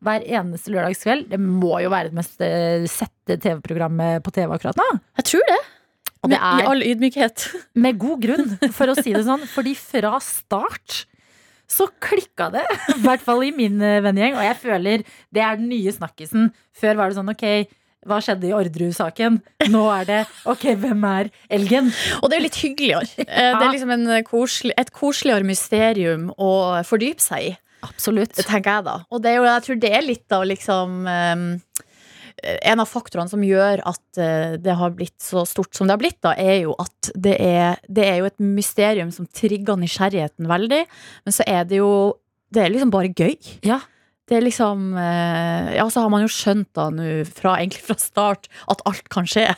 hver eneste lørdagskveld. Det må jo være det mest sette TV-programmet på TV akkurat nå. Jeg tror det. Det I er all ydmykhet. med god grunn, for å si det sånn. Fordi fra start så klikka det. I hvert fall i min vennegjeng. Og jeg føler det er den nye snakkisen. Før var det sånn ok, hva skjedde i Orderud-saken? Nå er det ok, hvem er elgen? Og det er jo litt hyggeligere. Eh, Det er liksom en koselig, et koseligere mysterium å fordype seg i. Absolutt. Det tenker jeg da. Og det er jo, jeg tror det er litt av liksom um, En av faktorene som gjør at eh, det har blitt så stort som det har blitt, da, er jo at det er, det er jo et mysterium som trigger nysgjerrigheten veldig. Men så er det jo Det er liksom bare gøy. Ja. Det er liksom eh, Ja, så har man jo skjønt da nå, egentlig fra start, at alt kan skje.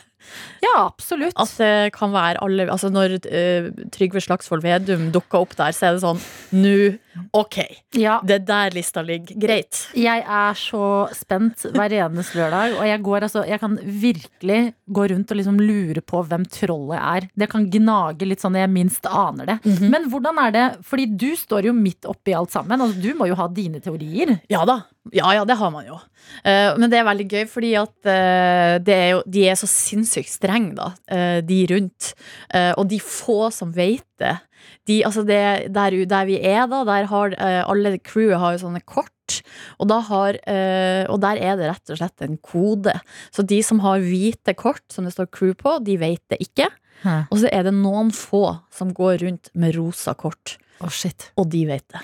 Ja, absolutt. At det kan være alle Altså når uh, Trygve Slagsvold Vedum dukker opp der, så er det sånn Nå, ok. Ja, Det er der lista ligger. Greit. jeg er så spent hver eneste lørdag, og jeg går altså Jeg kan virkelig gå rundt og liksom lure på hvem trollet er. Det kan gnage litt sånn jeg minst aner det. Men hvordan er det Fordi du står jo midt oppi alt sammen. Altså, du må jo ha dine teorier. Ja da. Ja, ja, det har man jo. Uh, men det er veldig gøy, fordi at uh, det er jo, de er så sinnssykt strenge, da, uh, de rundt. Og de få som vet det. De, altså det der, der vi er, da, der har eh, alle crewet har jo sånne kort. Og, da har, eh, og der er det rett og slett en kode. Så de som har hvite kort som det står crew på, de vet det ikke. Hæ. Og så er det noen få som går rundt med rosa kort. Oh, shit. Og de vet det.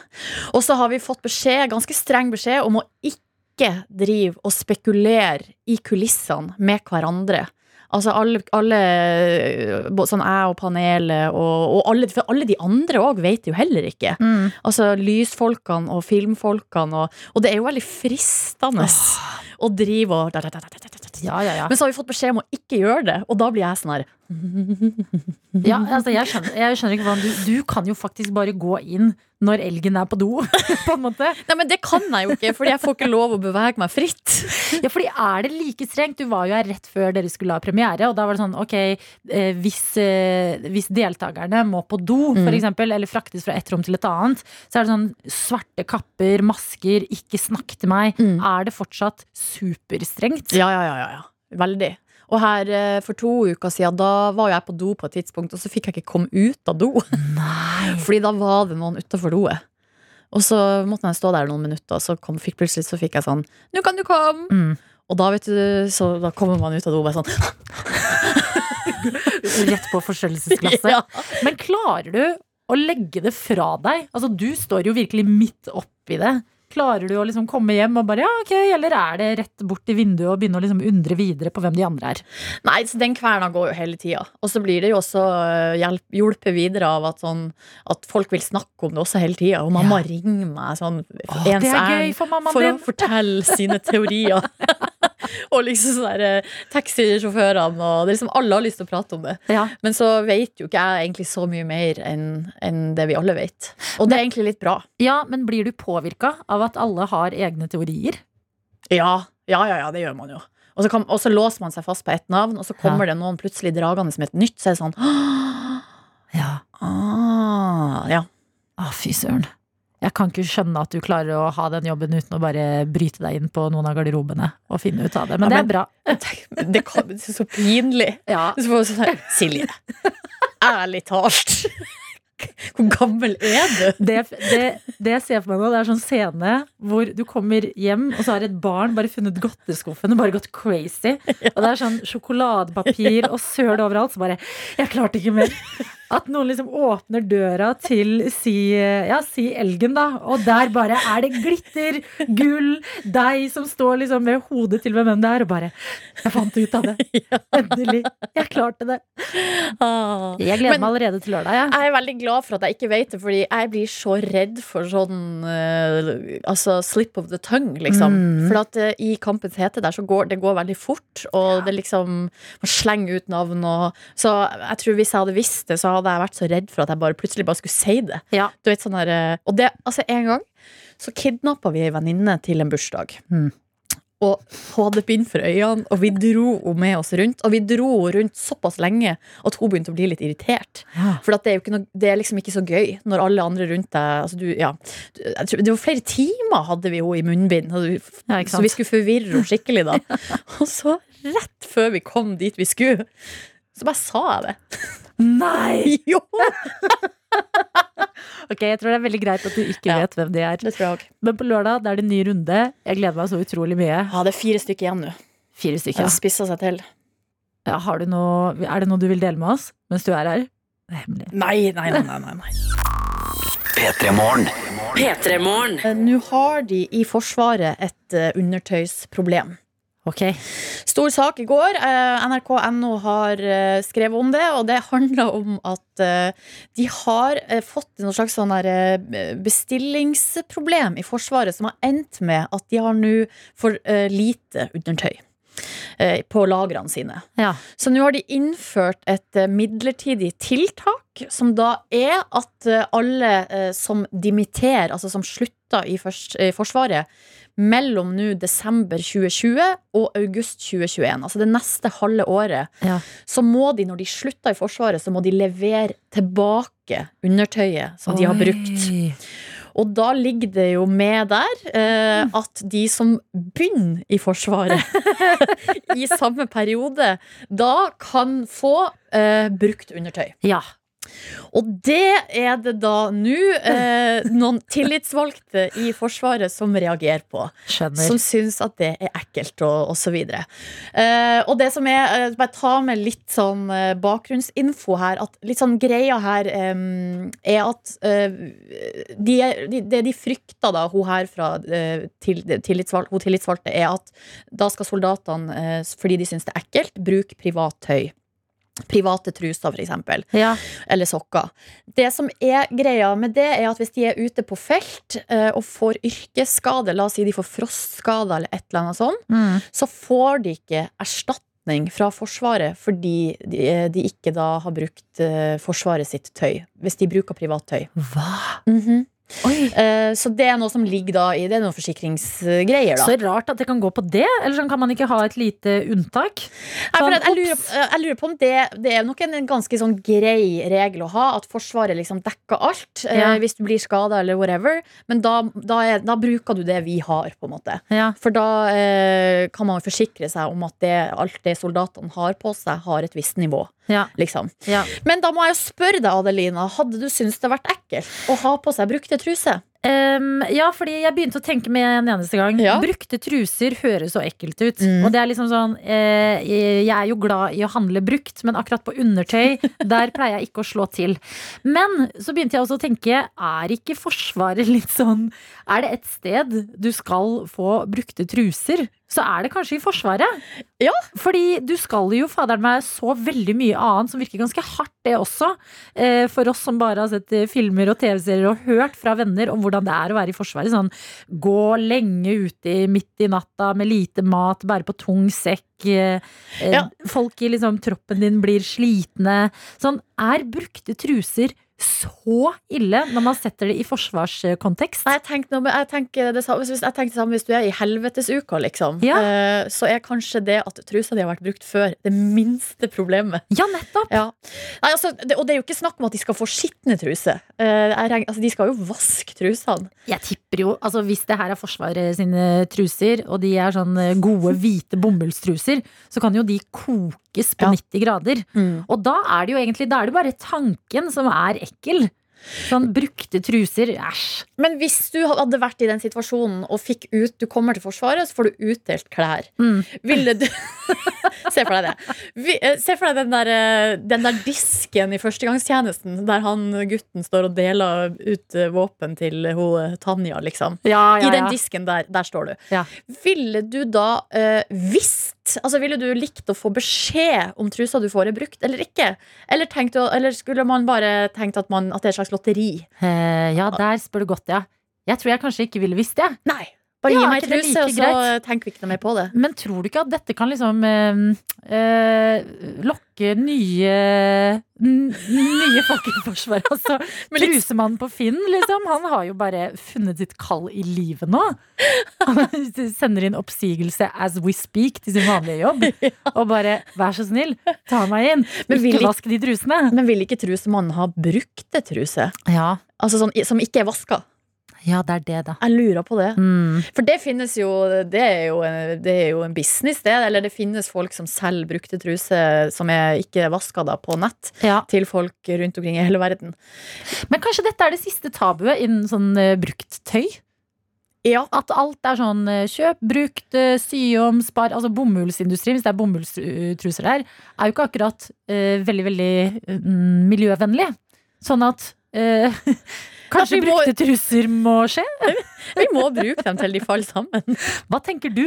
Og så har vi fått beskjed, ganske streng beskjed om å ikke drive og spekulere i kulissene med hverandre. Altså alle, alle sånn jeg og panelet og, og alle, for alle de andre òg vet jo heller ikke. Altså lysfolkene og filmfolkene og, og det er jo veldig fristende å drive og Ja, ja, ja. Men så har vi fått beskjed om å ikke gjøre det, og da blir jeg sånn her ja altså, jeg, skjønner, jeg skjønner ikke hvordan du Du kan jo faktisk bare gå inn når elgen er på do, på en måte. Nei, men det kan jeg jo ikke, fordi jeg får ikke lov å bevege meg fritt. Ja, fordi er det like strengt? Du var jo her rett før dere skulle ha premiere, og da var det sånn, ok, eh, hvis, eh, hvis deltakerne må på do, for eksempel, eller fraktes fra et rom til et annet, så er det sånn svarte kapper, masker, ikke snakk til meg. Mm. Er det fortsatt superstrengt? Ja, ja, ja, ja, ja. Veldig. Og her eh, for to uker siden, da var jeg på do på et tidspunkt, og så fikk jeg ikke komme ut av do. Nei. Fordi da var det noen utafor doet. Og så måtte jeg stå der noen minutter, og så kom, fikk, plutselig så fikk jeg sånn Nå kan du komme! Mm. Og da vet du, så da kommer man ut av do bare sånn Rett på forstørrelsesglasset. ja. Men klarer du å legge det fra deg? Altså, du står jo virkelig midt oppi det. Klarer du å liksom komme hjem og bare ja, ok, eller er det rett bort i vinduet og begynne å liksom undre videre på hvem de andre er? Nei, så den kverna går jo hele tida. Og så blir det jo også eh, hjelp, hjulpet videre av at, sånn, at folk vil snakke om det også hele tida. Og mamma ringer meg sånn Åh, ens ærend for for å fortelle sine teorier. og liksom sånn der eh, taxisjåførene og det er liksom Alle har lyst til å prate om det. Ja. Men så vet jo ikke jeg egentlig så mye mer enn en det vi alle vet. Og det er egentlig litt bra. ja, men blir du påvirka av at alle har egne teorier? Ja, ja, ja, ja det gjør man jo. Og så, kan, og så låser man seg fast på ett navn, og så kommer det noen plutselig dragende som et nytt. Så er det sånn Ja. ah, Ja. Å, fy søren. Jeg kan ikke skjønne at du klarer å ha den jobben uten å bare bryte deg inn på noen av garderobene og finne ut av det. Men Ja, det er bra. Det, kan, er så pinlig. Ja. Så får sånn her, Silje, ærlig talt. Hvor gammel er du? Det, det, det jeg ser for meg nå, det er sånn scene hvor du kommer hjem, og så har et barn bare funnet godteskuffen og bare gått crazy. Og det er sånn sjokoladepapir og søl overalt. Så bare Jeg klarte ikke mer. At noen liksom åpner døra til si, ja, si elgen, da. Og der bare er det glitter, gull, deg som står liksom med hodet til hvem enn det er, og bare Jeg fant ut av det. Endelig. Jeg klarte det. Ah. Jeg gleder meg allerede til lørdag, Ja. Jeg er veldig glad for at jeg ikke vet det, fordi jeg blir så redd for sånn eh, Altså slip of the tongue, liksom. Mm. For at eh, i Kampens hete der så går det går veldig fort, og det liksom Man slenger ut navn og Så jeg tror hvis jeg hadde visst det, så hadde jeg vært så redd for at jeg bare plutselig bare skulle si det. Ja. Du vet sånn der, eh, Og det, altså en gang så kidnappa vi ei venninne til en bursdag. Mm. Og bind for øynene, og vi dro henne med oss rundt. Og vi dro henne rundt såpass lenge at hun begynte å bli litt irritert. Ja. For at det, er jo ikke noe, det er liksom ikke så gøy når alle andre rundt deg altså du, ja. Tror, Det var flere timer hadde vi henne i munnbind. Ja, så vi skulle forvirre henne skikkelig da. Og så, rett før vi kom dit vi skulle, så bare sa jeg det. Nei! Jo, Ok, Jeg tror det er veldig greit at du ikke Ja. vet hvem de er. det tror jeg også. Men på lørdag det er det ny runde. Jeg gleder meg så utrolig mye. Ja, det er fire stykker igjen nå. Fire stykker. ja. spissa seg til. Ja, har du noe, er det noe du vil dele med oss mens du er her? Det er hemmelig. Nei, nei, nei. nei, nei, Petremorne P3 Morgen. P3morgen. Eh, Nå har de i Forsvaret et eh, undertøysproblem. Ok. Stor sak i går. Eh, NRK.no har eh, skrevet om det, og det handler om at eh, de har fått noe slags sånn bestillingsproblem i Forsvaret som har endt med at de har nå for lite undertøy. På lagrene sine. Ja. Så nå har de innført et midlertidig tiltak, som da er at alle som dimitterer, altså som slutter i Forsvaret, mellom nå desember 2020 og august 2021, altså det neste halve året, Ja. så må de, når de slutter i Forsvaret, så må de levere tilbake undertøyet som de har brukt. Og da ligger det jo med der eh, at de som begynner i Forsvaret i samme periode, da kan få eh, brukt undertøy. Ja. Og det er det da nå eh, noen tillitsvalgte i Forsvaret som reagerer på. Skjønner. Som syns at det er ekkelt, og osv. Eh, og det som er eh, Bare ta med litt sånn eh, bakgrunnsinfo her. At litt sånn greia her eh, er at eh, de, de, Det de frykter, da, hun her fra eh, til, tillitsvalg, hun tillitsvalgte, er at da skal soldatene, fordi de syns det er ekkelt, bruke privat tøy. Private truser, for eksempel Ja. eller sokker. Det som er greia med det, er at hvis de er ute på felt eh, og får yrkesskade, la oss si de får frostskade eller et eller annet sånt, Mm. så får de ikke erstatning fra Forsvaret fordi de, de ikke da har brukt eh, Forsvaret sitt tøy. Hvis de bruker privat tøy. Hva? Mhm. Oi. Eh, så det er noe som ligger da i Det er noen forsikringsgreier, da. Så rart at det kan gå på det. Eller sånn kan man ikke ha et lite unntak? Nei, Sånn, at jeg, lurer, ops. jeg lurer på om det, det er nok en, en ganske sånn grei regel å ha, at Forsvaret liksom dekker alt eh, Ja. hvis du blir skada eller whatever. Men da, da, er, da bruker du det vi har, på en måte. Ja. For da eh, kan man forsikre seg om at det, alt det soldatene har på seg, har et visst nivå. Ja. Liksom. Ja. Men da må jeg jo spørre deg, Adelina, hadde du syntes det vært ekkelt å ha på seg brukte truser? Um, ja, fordi jeg begynte å tenke med en eneste gang. Ja. Brukte truser høres så ekkelt ut. Mm. Og det er liksom sånn eh, Jeg er jo glad i å handle brukt, men akkurat på undertøy, der pleier jeg ikke å slå til. Men så begynte jeg også å tenke, er ikke Forsvaret litt sånn Er det et sted du skal få brukte truser, så er det kanskje i Forsvaret. Ja. Fordi du skal jo faderen meg så veldig mye annet som virker ganske hardt, det også. Eh, for oss som bare har sett eh, filmer og TV-serier og hørt fra venner om hvordan det er å være i Forsvaret. Sånn gå lenge ute midt i natta med lite mat, bære på tung sekk. eh, Ja. Folk i liksom troppen din blir slitne. Sånn, er brukte truser så ille når man setter det i forsvarskontekst? Nei, Jeg tenkte, noe- jeg tenker det samme, hvis, jeg tenker det samme hvis du er i helvetesuka, liksom. Ja. Eh, så er kanskje det at trusa di har vært brukt før, det minste problemet. Ja, nettopp! Ja. Nei, altså, det, og det er jo ikke snakk om at de skal få skitne truser. Eh, altså, de skal jo vaske trusene. Jeg tipper jo, altså Hvis det her er Forsvaret sine truser, og de er sånn eh, gode, hvite bomullstruser, så kan jo de kokes på Ja. 90 grader. Og da er det jo egentlig Da er det bare tanken som er ekkel. Sånn brukte truser, æsj. Men hvis du hadde vært i den situasjonen og fikk ut Du kommer til Forsvaret, så får du utdelt klær. Mm. Ville du Se for deg det. Eh, se for deg den der, eh, den der disken i førstegangstjenesten, der han gutten står og deler ut eh, våpen til hun Tanja, liksom. Ja, I den disken der, der står du. Ja. Ville du da eh, Altså Ville du likt å få beskjed om trusa du får er brukt eller ikke? Eller, tenkt eller skulle man bare tenkt at, man, at det er et slags lotteri? Eh, ja, der spør du godt, ja. Jeg tror jeg kanskje ikke ville visst det. Nei. Bare Ja, gi meg et det truse, like og så greit? tenker vi ikke noe mer på det. Men tror du ikke at dette kan liksom eh, eh, lokke nye Nye folk i Forsvaret? Altså, Trusemannen på Finn, liksom. Han har jo bare funnet sitt kall i livet nå. Han sender inn oppsigelse as we speak til sin vanlige jobb. Og bare 'vær så snill, ta meg inn'. Men vil Ikke ikke- vask de trusene. Men vil ikke trusemannen ha brukte truser? Ja. Altså sånn, som ikke er vaska? Ja, det er det, da. Jeg lurer på det. Mm. For det finnes jo Det er jo, det er jo en business, det. Eller det finnes folk som selger brukte truser som er ikke vaska da, på nett, Ja. til folk rundt omkring i hele verden. Men kanskje dette er det siste tabuet innen sånn uh, brukt tøy? Ja. At alt er sånn eh, kjøp, brukt, eh, sy om, spar. Altså bomullsindustrien, hvis det er bomullstruser der, er jo ikke akkurat uh, veldig, veldig uh, miljøvennlig. Sånn at eh, Kanskje må- brukte truser må skje? Vi må bruke dem til de faller sammen. Hva tenker du?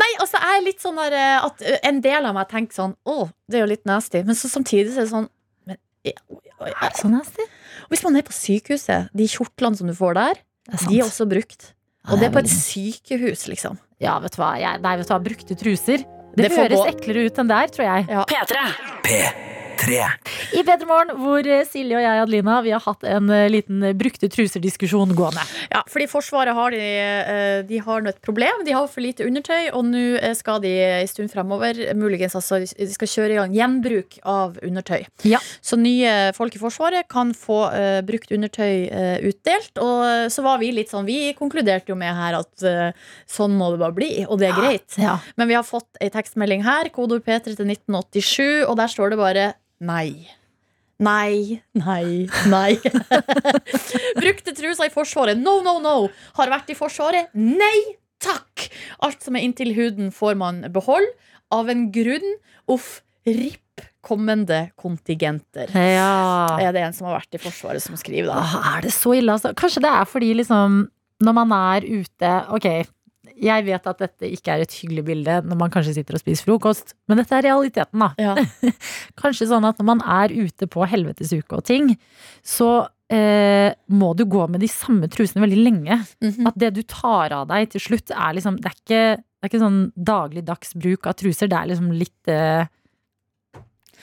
Nei, altså jeg er litt sånn der eh, at eh, En del av meg tenker sånn Å, det er jo litt nasty. Men så samtidig så er det sånn men, ja, Er ja. Så nasty. Hvis man er på sykehuset, de kjortlene som du får der, er de er også brukt. Og det er på et sykehus, liksom. Ja, vet du hva. Jeg, nei, vet du hva. Brukte truser. Det, Det høres eklere ut enn det er, tror jeg. P3. P3. I P3 Morgen, hvor eh, Silje og jeg, Adelina, vi har hatt en eh, liten eh, brukte truser-diskusjon gående. Ja, fordi Forsvaret har, de, de har et problem. De har for lite undertøy, og nå skal de en stund fremover muligens altså, de skal kjøre i gang gjenbruk av undertøy. Ja. Så nye folk i Forsvaret kan få uh, brukt undertøy uh, utdelt. Og så var vi litt sånn Vi konkluderte jo med her at uh, sånn må det bare bli, og det er greit. Ja. Men vi har fått ei tekstmelding her, kodeord P3 til 1987, og der står det bare nei. Nei, nei, nei. Brukte trusa i Forsvaret. No, no, no. Har vært i Forsvaret. Nei takk. Alt som er inntil huden, får man beholde. Av en grunn. Uff. Ripp kommende kontingenter. Ja. Er det en som har vært i Forsvaret, som skriver da? Åh, er det så ille, altså? Kanskje det er fordi liksom Når man er ute Ok, jeg vet at dette ikke er et hyggelig bilde når man kanskje sitter og spiser frokost, men dette er realiteten, da. Ja. Kanskje sånn at når man er ute på helvetesuke og ting, så eh, må du gå med de samme trusene veldig lenge. Mhm. At det du tar av deg til slutt, er liksom Det er ikke, det er ikke sånn dagligdags bruk av truser, det er liksom litt eh,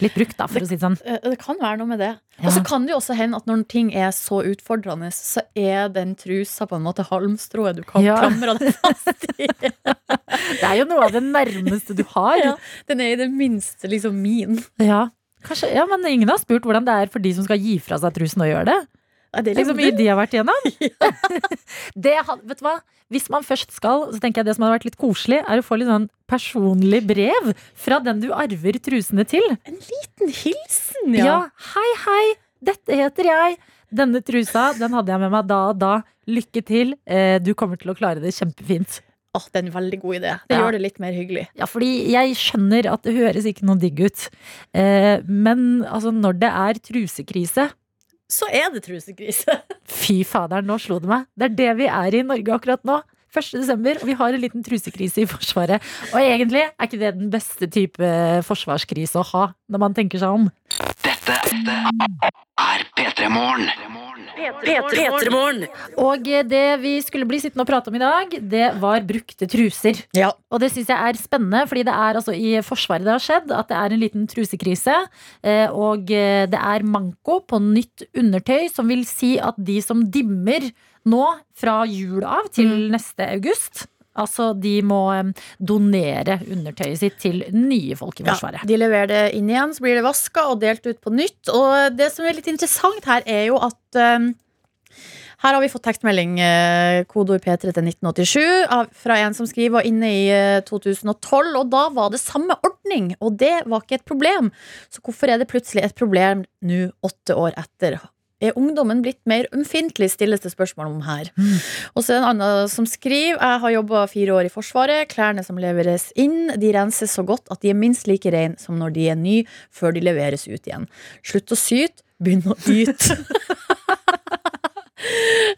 Litt brukt, da, for å si det sånn. Eh, Det kan være noe med det. Ja. Og så kan det jo også hende at når ting er så utfordrende, så er den trusa på en måte halmstrået du kan Ja. klamre deg fast i. Det er jo noe av det nærmeste du har. Ja, den er i det minste liksom min. Ja. Kanskje, ja, men ingen har spurt hvordan det er for de som skal gi fra seg trusen og gjøre det. Det Tenk så mye de har vært igjennom. det, vet du hva? Hvis man først skal, så tenker jeg det som hadde vært litt koselig, er å få litt sånn personlig brev fra den du arver trusene til. En liten hilsen, Ja. ja. hei, hei, dette heter jeg. Denne trusa, den hadde jeg med meg da og da. Lykke til. Eh, Du kommer til å klare det kjempefint. Oh, det er en veldig god idé. Det Ja. gjør det litt mer hyggelig. Ja, fordi jeg skjønner at det høres ikke noe digg ut. Eh, men altså, når det er trusekrise Så er det trusekrise. Fy faderen, nå slo det meg. Det er det vi er i Norge akkurat nå. 1. desember, og vi har en liten trusekrise i Forsvaret. Og egentlig er ikke det den beste type forsvarskrise å ha, når man tenker seg om. Dette er P3 Morgen. P3morgen. Og det vi skulle bli sittende og prate om i dag, det var brukte truser. Ja. Og det syns jeg er spennende, fordi det er altså i Forsvaret det har skjedd at det er en liten trusekrise. eh, Og eh, det er manko på nytt undertøy, som vil si at de som dimmer nå fra jul av til neste august Altså, de må eh, donere undertøyet sitt til nye folk i Forsvaret. Ja, de leverer det inn igjen, så blir det vaska og delt ut på nytt. Og det som er litt interessant her, er jo at um, her har vi fått tekstmelding, eh, kodeord P3 til 1987, fra en som skriver var inne i eh, 2012, og da var det samme ordning, og det var ikke et problem. Så hvorfor er det plutselig et problem nå, åtte år etter? Er ungdommen blitt mer ømfintlig, stilles det spørsmål om her. Og så er det en annen som skriver Jeg har jobba fire år i Forsvaret. Klærne som leveres inn, de renses så godt at de er minst like rene som når de er nye, før de leveres ut igjen. Slutt å syte, begynn å yte.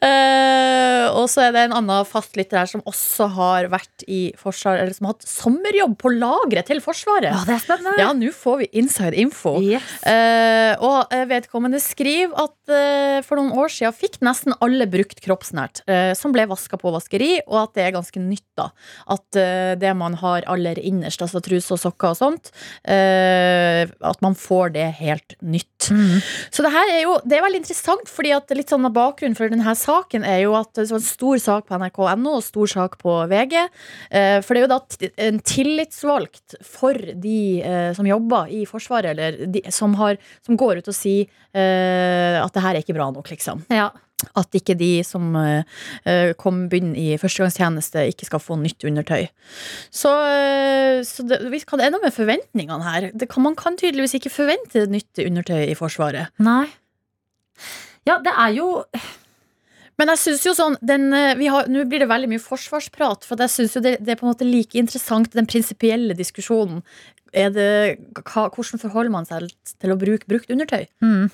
Eh, og så er det en annen fastlytter her som også har vært i Forsvaret, eller som har hatt sommerjobb på lageret til Forsvaret. Ja, det er spennende. Ja, nå får vi inside info. Yes. Uh, og eh, vedkommende skriver at uh, for noen år siden fikk nesten alle brukt kroppsnært, som ble vaska på vaskeri, og at det er ganske nytt, da. At det man har aller innerst, altså truse og sokker og sånt, at man får det helt nytt. Mm. Så det her er jo Det er veldig interessant, fordi at litt sånn av bakgrunnen for denne saken er jo at det var en stor sak på nrk.no og stor sak på VG. Eh, for det er jo da en tillitsvalgt for de eh, som jobber i Forsvaret, eller de, som, har, som går ut og sier eh, at det her er ikke bra nok, liksom. Ja. At ikke de som kom begynn i førstegangstjeneste, ikke skal få nytt undertøy. Så, så det, vi kan enda med forventningene her. Det kan, man kan tydeligvis ikke forvente nytt undertøy i Forsvaret. Nei. Ja, det er jo Men jeg synes jo sånn den, eh, har, Nå blir det veldig mye forsvarsprat, for jeg synes jo det, det er på en måte like interessant, den prinsipielle diskusjonen. Det, hva, hvordan forholder man seg til å bruke brukt undertøy? Mm.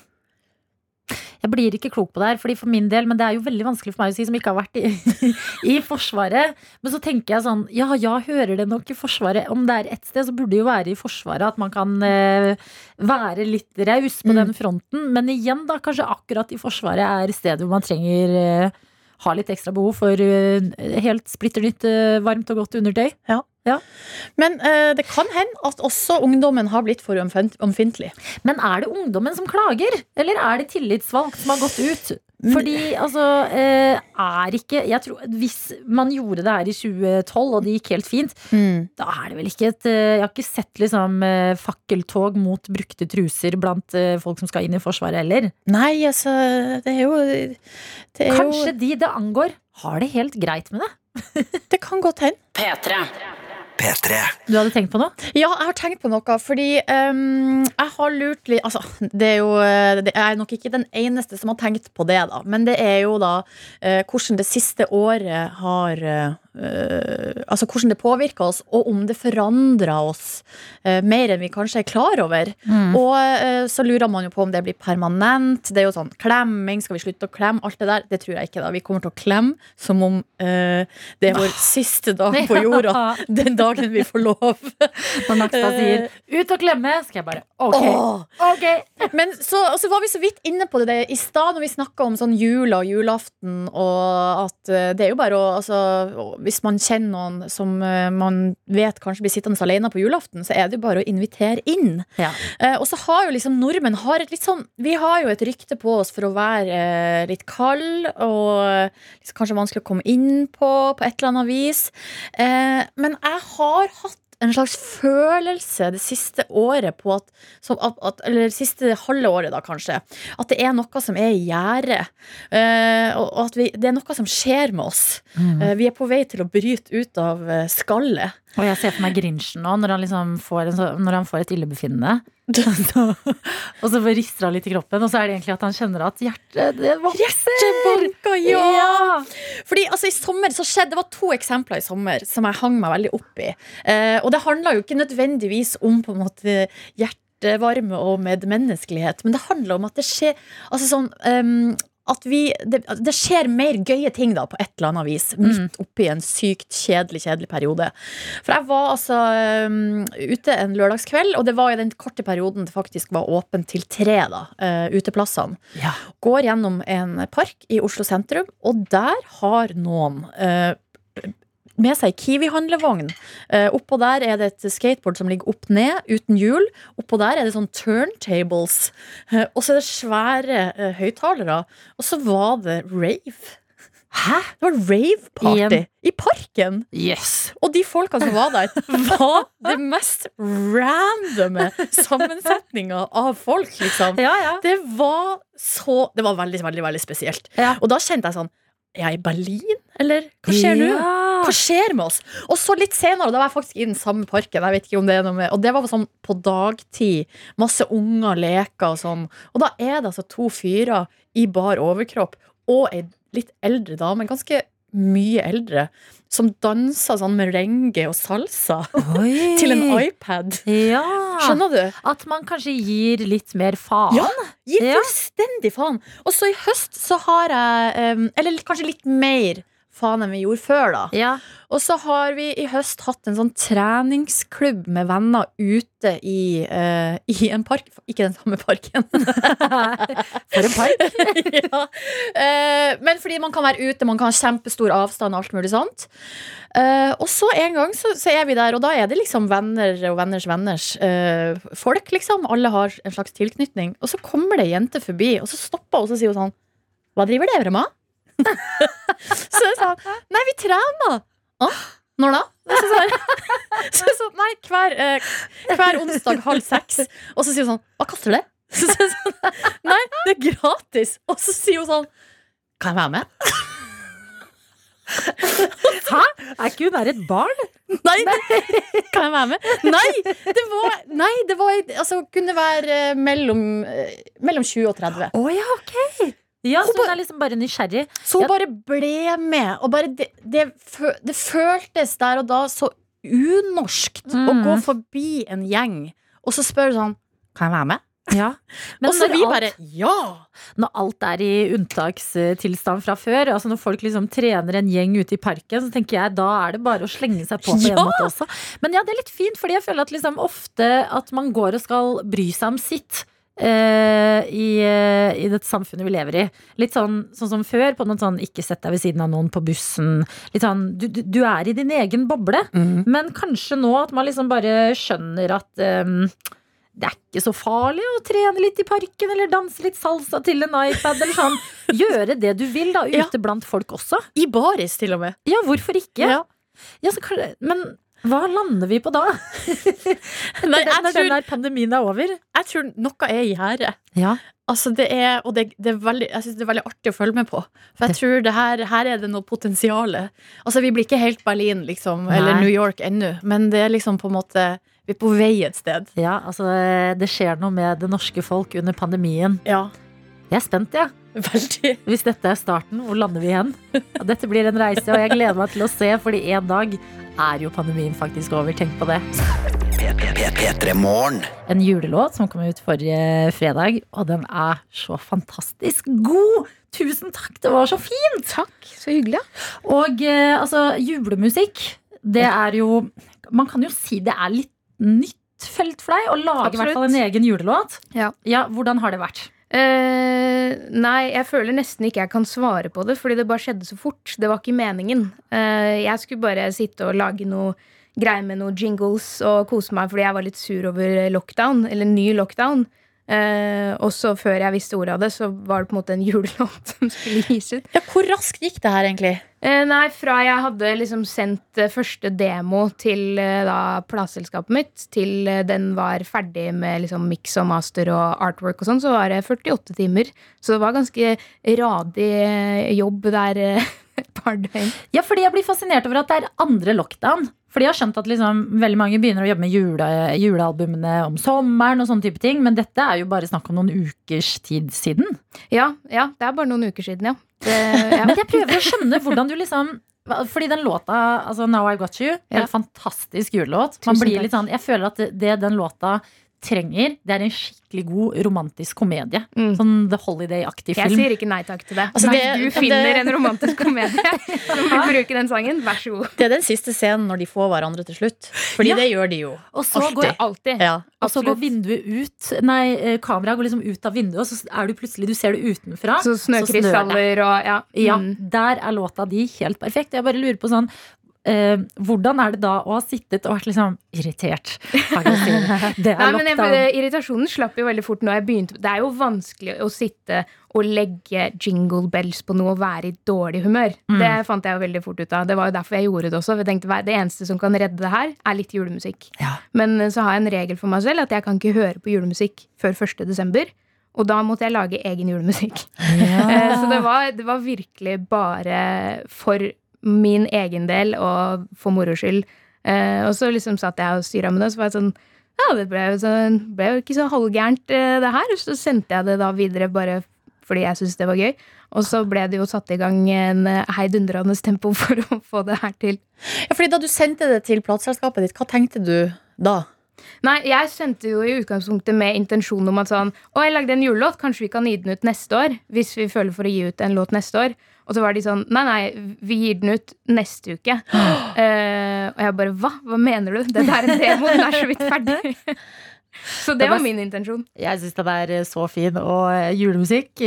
Jeg blir ikke klok på det her, fordi for min del, men det er jo veldig vanskelig for meg å si som ikke har vært i, i Forsvaret. Men så tenker jeg sånn, ja ja, hører det nok i Forsvaret. Om det er ett sted, så burde det jo være i Forsvaret at man kan eh, være litt raus på Mm. den fronten. Men igjen, da, kanskje akkurat i Forsvaret er stedet hvor man trenger eh, ha litt ekstra behov for eh, helt splitter nytt, eh, varmt og godt undertøy. Ja. Men eh, det kan hende at også ungdommen har blitt for omfintlig. Men er det ungdommen som klager, eller er det tillitsvalgt som har gått ut? Fordi altså eh, er ikke jeg tror, Hvis man gjorde det her i 2012, og det gikk helt fint, da er det vel ikke et eh, Jeg har ikke sett liksom eh, fakkeltog mot brukte truser blant folk som skal inn i Forsvaret heller. Nei, altså, det er jo det er Kanskje jo, de det angår, har det helt greit med det. Det kan godt hende. P3. P3. Du hadde tenkt på noe? Ja, jeg har tenkt på noe, fordi um, jeg har lurt litt Altså, det er jo eh, det er nok ikke den eneste som har tenkt på det, da. Men det er jo da uh, hvordan det siste året har eh, Altså hvordan det påvirker oss, og om det forandrer oss eh, mer enn vi kanskje er klar over. Og eh, så lurer man jo på om det blir permanent. Det er jo sånn klemming, skal vi slutte å klemme? Alt det der. Det tror jeg ikke, da. Vi kommer til å klemme som om uh, det er vår siste dag på jorda. Den dagen vi får lov. Når Nakstad sier 'ut og klemme', skal jeg bare ok. Åh. ok Men så, altså, var vi så vidt inne på det i stad når vi snakka om sånn jula og julaften, og at eh, det er jo bare å altså, Hvis man kjenner noen som eh, man vet kanskje blir sittende alene på julaften, så er det jo bare å invitere inn. Ja. Eh, og så har jo liksom nordmenn har et litt sånn Vi har jo et rykte på oss for å være eh, litt kald og liksom, kanskje vanskelig å komme inn på på et eller annet vis. Eh, men jeg har hatt en slags følelse det siste året på at, som, at, at Eller det siste halve året, da, kanskje. At det er noe som er i gjære. Uh, og at vi, det er noe som skjer med oss. Eh, vi er på vei til å bryte ut av eh, skallet. Og jeg ser for meg Grinchen nå, når han, liksom får, en så, når han får et illebefinnende. Så, og så rister han litt i kroppen, og så er det egentlig at han kjenner at hjertet det. Banka, ja! Ja. Fordi altså, i sommer så skjedde Det var to eksempler i sommer som jeg hang meg veldig opp i. Eh, og det handla jo ikke nødvendigvis om på en måte hjertevarme og medmenneskelighet, men det handla om at det skjer Altså sånn ehm, at vi, det, det skjer mer gøye ting da på et eller annet vis, midt oppi en sykt kjedelig kjedelig periode. For jeg var altså um, ute en lørdagskveld, og det var i den korte perioden det faktisk var åpent til tre, da, uh, uteplassene. Ja. Går gjennom en park i Oslo sentrum, og der har noen eh, med seg Kiwi-handlevogn. Uh, oppå der er det et skateboard som ligger opp ned, uten hjul. Oppå der er det sånn turntables. Uh, og så er det svære uh, høyttalere. Og så var det rave. Hæ? Det var rave-party Igjen. i parken! Yes. Og de folka som var der, var det mest randome sammensetninga av folk, liksom. Ja, ja. Det var så Det var veldig, veldig, veldig spesielt. Ja. Og da kjente jeg sånn Er jeg i Berlin, eller? Hva skjer nå? Ja. Hva skjer med oss? Og så litt senere, da var jeg faktisk i den samme parken. Jeg vet ikke om det er noe med Og det var sånn på dagtid. Masse unger leker og sånn. Og da er det altså to fyrer i bar overkropp og ei litt eldre dame, ganske mye eldre, som danser sånn merengue og salsa Oi. til en iPad. Ja. Skjønner du? At man kanskje gir litt mer faen. Ja, gir Ja. fullstendig faen. Og så i høst så har jeg Eller kanskje litt mer faen enn vi gjorde før, da. Ja. Og så har vi i høst hatt en sånn treningsklubb med venner ute i, uh, i en park. Ikke den samme parken. For en park. ja. uh, men fordi man kan være ute, man kan ha kjempestor avstand og alt mulig sånt. Uh, og så en gang så, så er vi der, og da er det liksom venner og venners venners folk, liksom. Alle har en slags tilknytning. Og så kommer det ei jente forbi, og så stopper hun og så sier hun sånn Hva driver dere med? så jeg sa Nei, vi trener. Når da? Så sa jeg, så nei, hver, eh, hver onsdag halv seks. Og så sier hun sånn Hva koster det? Så sier jeg sånn, Nei, det er gratis. Og så sier hun sånn Kan jeg være med? Hæ? Er ikke hun der et barn? Nei, kan jeg være med? Nei! Det var, nei, det var altså, kunne være eh, mellom, eh, mellom 20 og 30. Å ja, ok. Ja, så hun er liksom bare nysgjerrig. Så hun Ja. bare ble med. Og bare det, det, det føltes der og da så unorskt å Mm. gå forbi en gjeng, og så spør du sånn Kan jeg være med? Ja. Men og så vi alt- bare Ja! når alt er i unntakstilstand fra før, altså når folk liksom trener en gjeng ute i parken, så tenker jeg da er det bare å slenge seg på på Ja! en måte også. Men ja, det er litt fint, fordi jeg føler at liksom ofte at man går og skal bry seg om sitt. Eh, i, uh, i dette samfunnet vi lever i. Litt sånn, sånn som før, på noen sånn ikke sett deg ved siden av noen på bussen. Litt sånn, du, du, er i din egen boble. mm. Men kanskje nå at man liksom bare skjønner at um, det er ikke så farlig å trene litt i parken eller danse litt salsa til en iPad. Eller sånn. Gjøre det du vil da, Ja. ute blant folk også. I baris, til og med. Ja, hvorfor ikke? Ja. Ja, så men hva lander vi på da? Nei, jeg Når tror, den der pandemien er over? jeg tror noe er i gjære. Ja. Altså det er, og det, det er veldig, jeg synes det er veldig artig å følge med på. For jeg tror det her, her er det noe potensial. Altså Vi blir ikke helt Berlin liksom, eller New York ennå, men det er liksom på en måte Vi er på vei et sted. Ja, altså det skjer noe med det norske folk under pandemien. Ja, Jeg er spent, jeg. Ja. Veldig. Hvis dette er starten, hvor lander vi igjen? Dette blir en reise, og jeg gleder meg til å se, fordi en dag er jo pandemien faktisk over. Tenk på det. En julelåt som kom ut forrige fredag, og den er så fantastisk god! Tusen takk, det var så fint! Takk, så hyggelig. Og eh, altså, julemusikk, det er jo Man kan jo si det er litt nytt felt for deg å lage i hvert fall en egen julelåt. Ja. ja hvordan har det vært? Eh, nei, jeg føler nesten ikke jeg kan svare på det, fordi det bare skjedde så fort. Det var ikke meningen. Uh, jeg skulle bare sitte og lage noe greier med noen jingles og kose meg fordi jeg var litt sur over lockdown, eller ny lockdown. Uh, og så før jeg visste ordet av det, så var det på en måte en julelåt som skulle gis ut. Ja, hvor raskt gikk det her, egentlig? Eh, nei, fra jeg hadde liksom sendt eh, første demo til eh, da plateselskapet mitt, til den var ferdig med liksom mix og master og artwork og sånn, så var det 48 timer. Så det var ganske radig jobb der et par døgn. Ja, fordi jeg blir fascinert over at det er andre lockdown. Fordi jeg har skjønt at liksom, veldig mange begynner å jobbe med jule, julealbumene om sommeren og sånne type ting, men dette er jo bare snakk om noen ukers tid siden. Ja, ja, det er bare noen uker siden, ja. Det, ja. Men jeg prøver å skjønne hvordan du liksom fordi den låta, altså Now I Got You, Ja. helt fantastisk julelåt. Man Tusen blir litt sånn, jeg føler at det, det den låta trenger, det er en skikkelig god romantisk komedie. Mm. Sånn The Holiday-aktig film. Jeg sier ikke nei takk til det. Altså, nei, det- du det- finner en romantisk komedie som vil bruke den sangen, vær så god. Det er den siste scenen når de får hverandre til slutt. Fordi Ja. det gjør de jo. Og så Alltid. går Alltid. Ja. Og så går vinduet ut Nei, eh, kameraet går liksom ut av vinduet, og så er du plutselig Du ser det utenfra. Så det. snøkrystaller og ja. Ja, Mm. der er låta di helt perfekt. Jeg bare lurer på sånn eh, hvordan er det da å ha sittet og vært liksom irritert? Det er Nei, men jeg. Irritasjonen slapp jo veldig fort når jeg begynte. Det er jo vanskelig å sitte og legge jingle bells på noe og være i dårlig humør. Mm. Det fant jeg jo veldig fort ut av. Det var jo derfor jeg gjorde det også. Jeg tenkte Det eneste som kan redde det her, er litt julemusikk. Ja. Men eh, så har jeg en regel for meg selv at jeg kan ikke høre på julemusikk før 1. desember. Og da måtte jeg lage egen julemusikk. Ja. Så det var, det var virkelig bare for min egen del og for moro skyld. Eh, og så liksom satt jeg og styra med det, og så var jeg sånn Ja, det ble jo, sånn, ble jo ikke så halvgærent, eh, det her. Så sendte jeg det da videre bare fordi jeg syntes det var gøy. Og så ble det jo satt i gang en eh, heidundrende tempo for å få det her til. ja, fordi da du sendte det til plateselskapet ditt, hva tenkte du da? Nei, jeg sendte jo i utgangspunktet med intensjon om at sånn Å, jeg lagde en julelåt, kanskje vi kan gi den ut neste år? Hvis vi føler for å gi ut en låt neste år. Og så var de sånn Nei, nei, vi gir den ut neste uke. Uh, og jeg bare Hva? Hva mener du? Det er en demo, den er så vidt ferdig. så det var min intensjon. Jeg syns den er eh, så fin. Og eh, julemusikk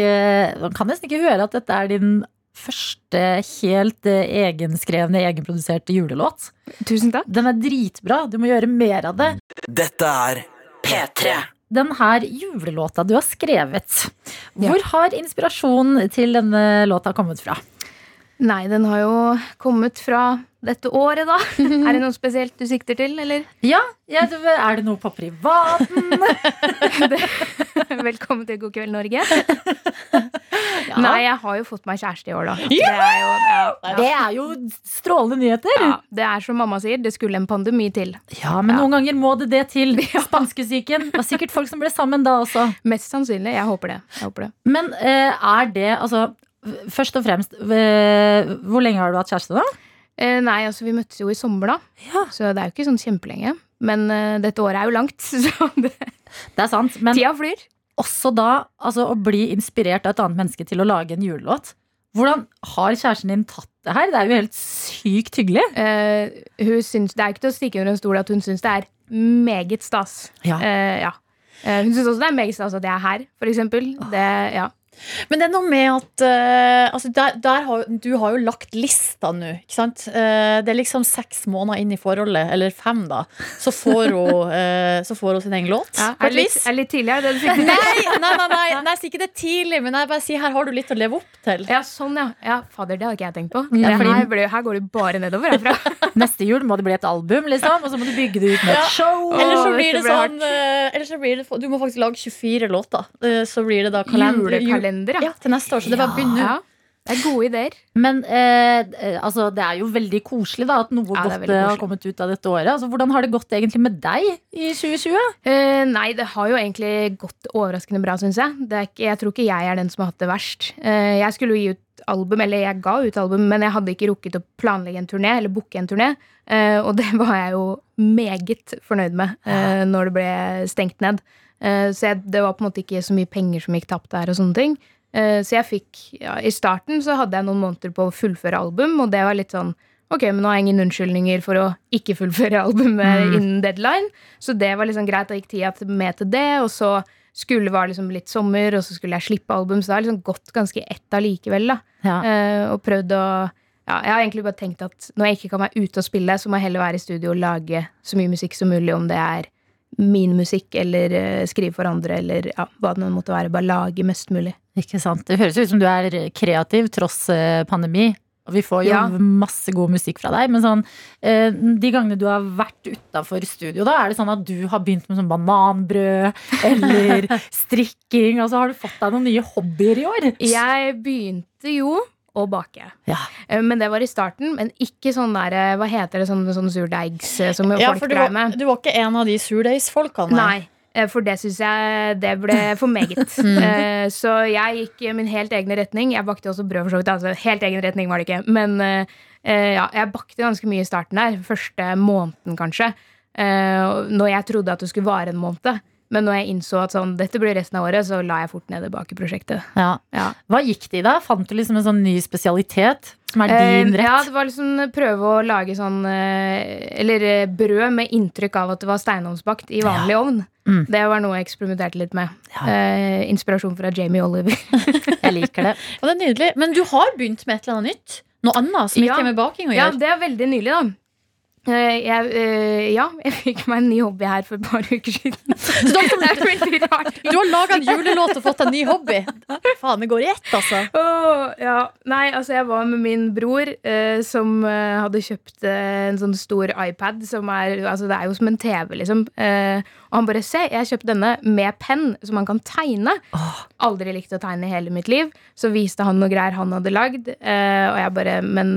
Man kan nesten ikke høre at dette er din første helt egenskrevne, egenproduserte julelåt. Tusen takk. Den er dritbra. Du må gjøre mer av det. Dette er P3. Den her julelåta du har skrevet, hvor har inspirasjonen til denne låta kommet fra? Nei, den har jo kommet fra dette året, da. er det noe spesielt du sikter til, eller? Ja, ja Er det noe på privaten? Velkommen til God kveld, Norge. Nei, jeg har jo fått meg kjæreste i år, da. Det er jo, ja, ja. Det er jo strålende nyheter. Ja, det er som mamma sier, det skulle en pandemi til. Ja, men noen ganger må det det til. Spanskesyken. Det var sikkert folk som ble sammen da også. Mest sannsynlig. Jeg håper det. Jeg håper det. Men eh, er det altså Først og fremst, eh, hvor lenge har du hatt kjæreste, da? Eh, nei, altså vi møttes jo i sommer, da. Ja. Så det er jo ikke sånn kjempelenge. Men uh, dette året er jo langt, så det, Det er sant. Men tida flyr. også da altså, å bli inspirert av et annet menneske til å lage en julelåt. Hvordan har kjæresten din tatt det her? Det er jo helt sykt hyggelig. Uh, hun syns, det er ikke til å stikke under en stol at hun syns det er meget stas. Ja. Uh, ja. Hun syns også det er meget stas at jeg er her, for eksempel. Det, ja. Men det er noe med at uh, altså der, der har, Du har jo lagt lista nå, ikke sant? Uh, det er liksom seks måneder inn i forholdet, eller fem, da. Så får hun, uh, så får hun sin egen låt, Ja, på er et litt, vis. er litt tidligere, det du fikk Nei, nei, nei, nei, nei, jeg sier ikke det tidlig, men jeg bare sier her har du litt å leve opp til. Ja, sånn, ja. ja. Fader, det hadde ikke jeg tenkt på. Ja, fordi- her, ble, her går det bare nedover herfra. Neste jul må det bli et album, liksom, og så må du bygge det ut med et show. Eller så blir det sånn eh, Eller så blir det, Du må faktisk lage 24 låter. Eh, Så blir det da kalender, Julekalender, Ja, til neste år. Så det bare begynner. Ja, det er gode ideer. Men eh, eh, altså, det er jo veldig koselig da, at noe Ja, godt eh, har kommet ut av dette året. Altså, hvordan har det gått egentlig med deg i 2020? Eh, nei, det har jo egentlig gått overraskende bra, syns jeg. Det ikke, jeg tror ikke jeg er den som har hatt det verst. Eh, jeg skulle jo gi ut album, eller jeg ga ut album, men jeg hadde ikke rukket å planlegge en turné, eller booke en turné. Eh, og det var jeg jo meget fornøyd med eh, når det ble stengt ned. Eh, så jeg, det var på en måte ikke så mye penger som gikk tapt der, og sånne ting. Eh, så jeg fikk ja, I starten så hadde jeg noen måneder på å fullføre album, og det var litt sånn Ok, men nå har jeg ingen unnskyldninger for å ikke fullføre albumet innen deadline. Så det var liksom greit. Da gikk tida med til det, og så skulle var liksom litt sommer, og så skulle jeg slippe album. Så det har liksom gått ganske ett allikevel, da. Ja. Uh, og prøvd å ja, Jeg har egentlig bare tenkt at når jeg ikke kan være ute og spille, så må jeg heller være i studio og lage så mye musikk som mulig, om det er min musikk eller uh, skrive for andre, eller ja, hva det nå måtte være. Bare lage mest mulig. Ikke sant? Det høres ut som du er kreativ tross eh, pandemi. Og vi får jo Ja. masse god musikk fra deg. Men sånn, eh, de gangene du har vært utafor studio, da, er det sånn at du har begynt med sånn bananbrød eller strikking? Altså, har du fått deg noen nye hobbyer i år? Jeg begynte jo å bake. Ja. Eh, Men det var i starten. Men ikke sånn der eh, Hva heter det, sånn, sånn surdeigs som Ja, folk dreier med? du var ikke en av de surdeigsfolkene? Nei. eh, For det syns jeg det ble for meget. Eh, Så jeg gikk min helt egne retning. Jeg bakte også brød, for så vidt. Altså, helt egen retning var det ikke. Men eh, eh, ja, jeg bakte ganske mye i starten der. Første måneden, kanskje. Eh, Når jeg trodde at det skulle vare en måned. Men når jeg innså at sånn, dette blir resten av året, så la jeg fort ned det bakeprosjektet. Ja. Ja. Hva gikk det i da? Fant du liksom en sånn ny spesialitet som er Eh, Ja, det var liksom prøve å lage sånn eh, Eller eh, brød med inntrykk av at det var steinovnsbakt i vanlig ovn. Mm. Det var noe jeg eksperimenterte litt med. Ja. Eh, inspirasjon fra Jamie Oliver. Jeg liker det. Og det er nydelig. Men du har begynt med et eller annet nytt? Noe annet som Ja. ikke er med baking å ja, det er veldig nylig, da. Eh, jeg, eh, ja, jeg fikk meg en ny hobby her for et par uker siden. Så det er veldig rart. Du har laga en julelåt og fått en ny hobby. Faen, det går i ett, altså. Åh, ja. Nei, altså jeg var med min bror eh, som hadde kjøpt eh, en sånn stor iPad som er Altså det er jo som en TV, liksom. Og han bare Se, jeg har kjøpt denne med penn, som man kan tegne. Aldri likt å tegne i hele mitt liv. Så viste han noe greier han hadde lagd, og jeg bare Men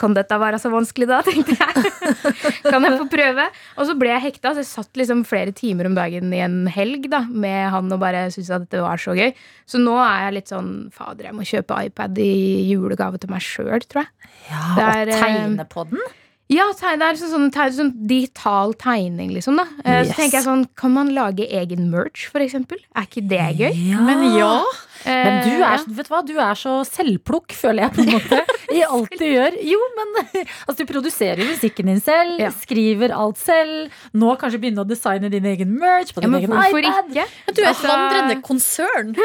kan dette være så vanskelig, da? tenkte jeg. kan jeg få prøve? Og så ble jeg hekta. Så jeg satt liksom flere timer om dagen i en helg da, med han og bare syntes at dette var så gøy. Så nå er jeg litt sånn Fader, jeg må kjøpe iPad i julegave til meg sjøl, tror jeg. Ja, Det og er, eh, tegne på den? Ja, det er sånn, sånn, sånn, sånn digital tegning, liksom. da Eh, Yes. Så tenker jeg sånn, Kan man lage egen merch, for eksempel? Er ikke det gøy? Men ja. Men du Eh, er, ja. vet du hva? du er så selvplukk, føler jeg på en måte. I alt du gjør. Jo, men altså, du produserer jo musikken din selv, Ja. skriver alt selv. Nå kanskje begynne å designe din egen merch på din ja, egen iPad. ikke? Du er Altså- vandrende konsern.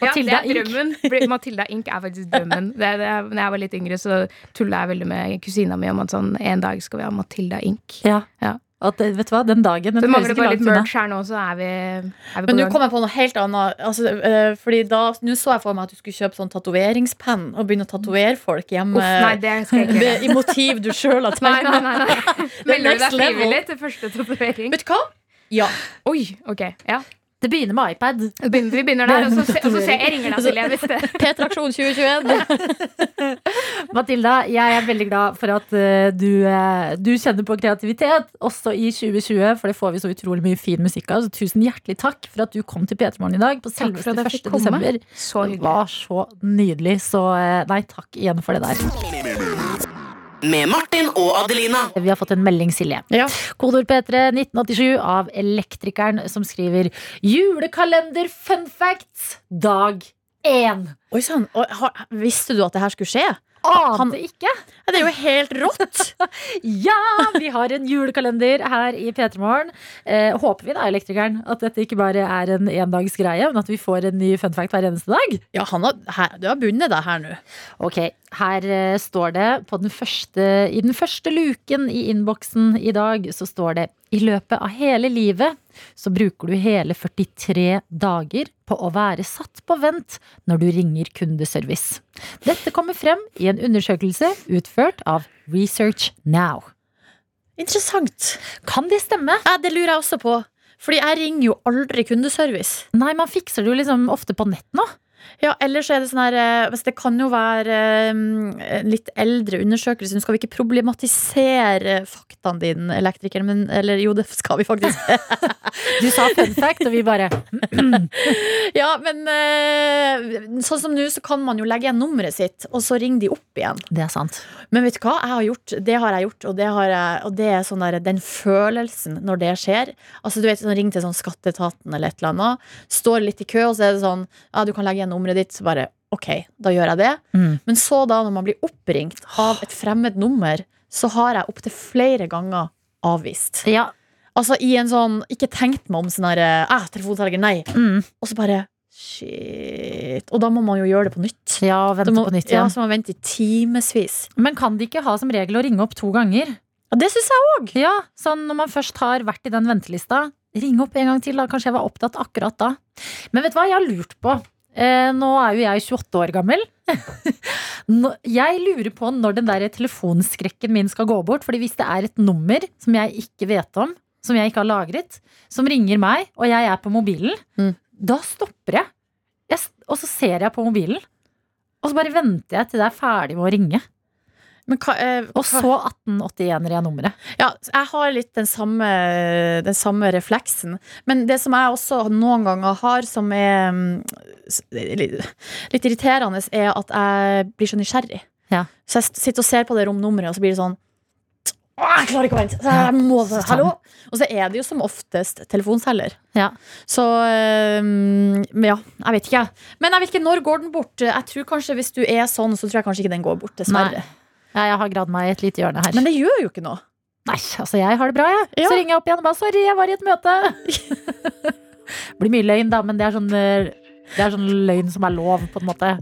Ja, Matilda det er drømmen. Matilda Ink er faktisk drømmen. Det, det, når jeg var litt yngre, så tulla jeg veldig med kusina mi om at sånn, en dag skal vi ha Matilda Ink. Ja. Ja. At, vet du hva, den dagen den Det mangler bare litt merch her nå, så er vi, er vi Men nå kom jeg på noe helt annet. Altså, uh, fordi da, Nå så jeg for meg at du skulle kjøpe sånn tatoveringspenn og begynne å tatovere folk hjemme. Uff, nei, det skal jeg ikke Med- gjøre. I motiv du sjøl har Nei, nei, tegna. nei, nei. Melder du deg frivillig til første tatovering? Vet du hva? Ja. Oi, ok, ja Det begynner med iPad. Vi begynner, vi begynner der, og så, og så ser jeg ringer deg, Silje. Hvis det P-traksjon 2021. Matilda, jeg er veldig glad for at eh, du, eh, du kjenner på kreativitet, også i 2020, for det får vi så utrolig mye fin musikk av. Så tusen hjertelig takk for at du kom til P3 Morgen i dag på selveste 1. desember. Så Det var så nydelig. Så eh, nei, takk igjen for det der. Med Martin og Adelina. Vi har fått en melding, Silje. Ja. Kodord P3 1987 av Elektrikeren som skriver Julekalender fun facts dag én. Oi sann. Visste du at det her skulle skje? Ante ikke. Ja, Det er jo helt rått! Ja, vi har en julekalender her i P3 Morgen. Eh, håper vi da, elektrikeren, at dette ikke bare er en endagsgreie, men at vi får en ny fun fact hver eneste dag. Ja, han har, her, du har bundet deg her nå. Ok, her eh, står det på den første, i den første luken i innboksen i dag, så står det i løpet av hele livet så bruker du hele 43 dager på å være satt på vent når du ringer kundeservice. Dette kommer frem i en undersøkelse utført av Research Now. Interessant. Kan det stemme? Ja, det lurer jeg også på. Fordi jeg ringer jo aldri kundeservice. Nei, man fikser det jo liksom ofte på nett nå. Ja, ellers er det sånn her eh, Det kan jo være eh, en litt eldre undersøkelse. Nå skal vi ikke problematisere faktaene dine, elektriker, men Eller jo, det skal vi faktisk. Du sa fun fact, og vi bare ja, men eh, sånn som nå, så kan man jo legge igjen nummeret sitt, og så ringer de opp igjen. Det er sant. Men vet du hva? Jeg har gjort, det har jeg gjort, og det, har jeg, og det er sånn der, den følelsen når det skjer. Altså, du vet, sånn, Ring til sånn skatteetaten eller et eller annet. Står litt i kø, og så er det sånn Ja, du kan legge igjen nummeret ditt. Så bare OK, da gjør jeg det. Mm. Men så da, når man blir oppringt av et fremmed nummer, så har jeg opptil flere ganger avvist. Ja. Altså i en sånn Ikke tenkt meg om sånn herre eh, telefonselger, nei. Mm. Og så bare Shit. Og da må man jo gjøre det på nytt. Ja, vente må, på nytt ja, igjen. så man vente i timevis. Men kan de ikke ha som regel å ringe opp to ganger? Ja, det syns jeg òg. Ja, sånn når man først har vært i den ventelista, ring opp en gang til. da Kanskje jeg var opptatt akkurat da. Men vet du hva jeg har lurt på? Eh, nå er jo jeg 28 år gammel. Jeg lurer på når den der telefonskrekken min skal gå bort. Fordi hvis det er et nummer som jeg ikke vet om, som jeg ikke har lagret, som ringer meg, og jeg er på mobilen, Mm. da stopper jeg. jeg. Og så ser jeg på mobilen, og så bare venter jeg til det er ferdig med å ringe. Hva, eh, Og så 1881 er nummeret. Ja, jeg har litt den samme, den samme refleksen. Men det som jeg også noen ganger har, som er mm, litt, irriterende, er at jeg blir så nysgjerrig. Ja. Så jeg sitter og ser på det romnummeret, og så blir det sånn jeg klarer ikke å vente! Så jeg må, hallo! Og så er det jo som oftest telefonselger. Ja. Så um, ja, jeg vet ikke. Men jeg vet ikke, når går den bort? Jeg tror kanskje Hvis du er sånn, så tror jeg kanskje ikke den går bort, dessverre. Nei. Ja, jeg har gravd meg i et lite hjørne her. Men det gjør jo ikke noe. Nei, altså jeg har det bra, jeg. Ja. Så ringer jeg opp igjen og bare 'sorry, jeg var i et møte'. Blir mye løgn, da, men det er sånn eh, Det er sånn løgn som er lov, på en måte.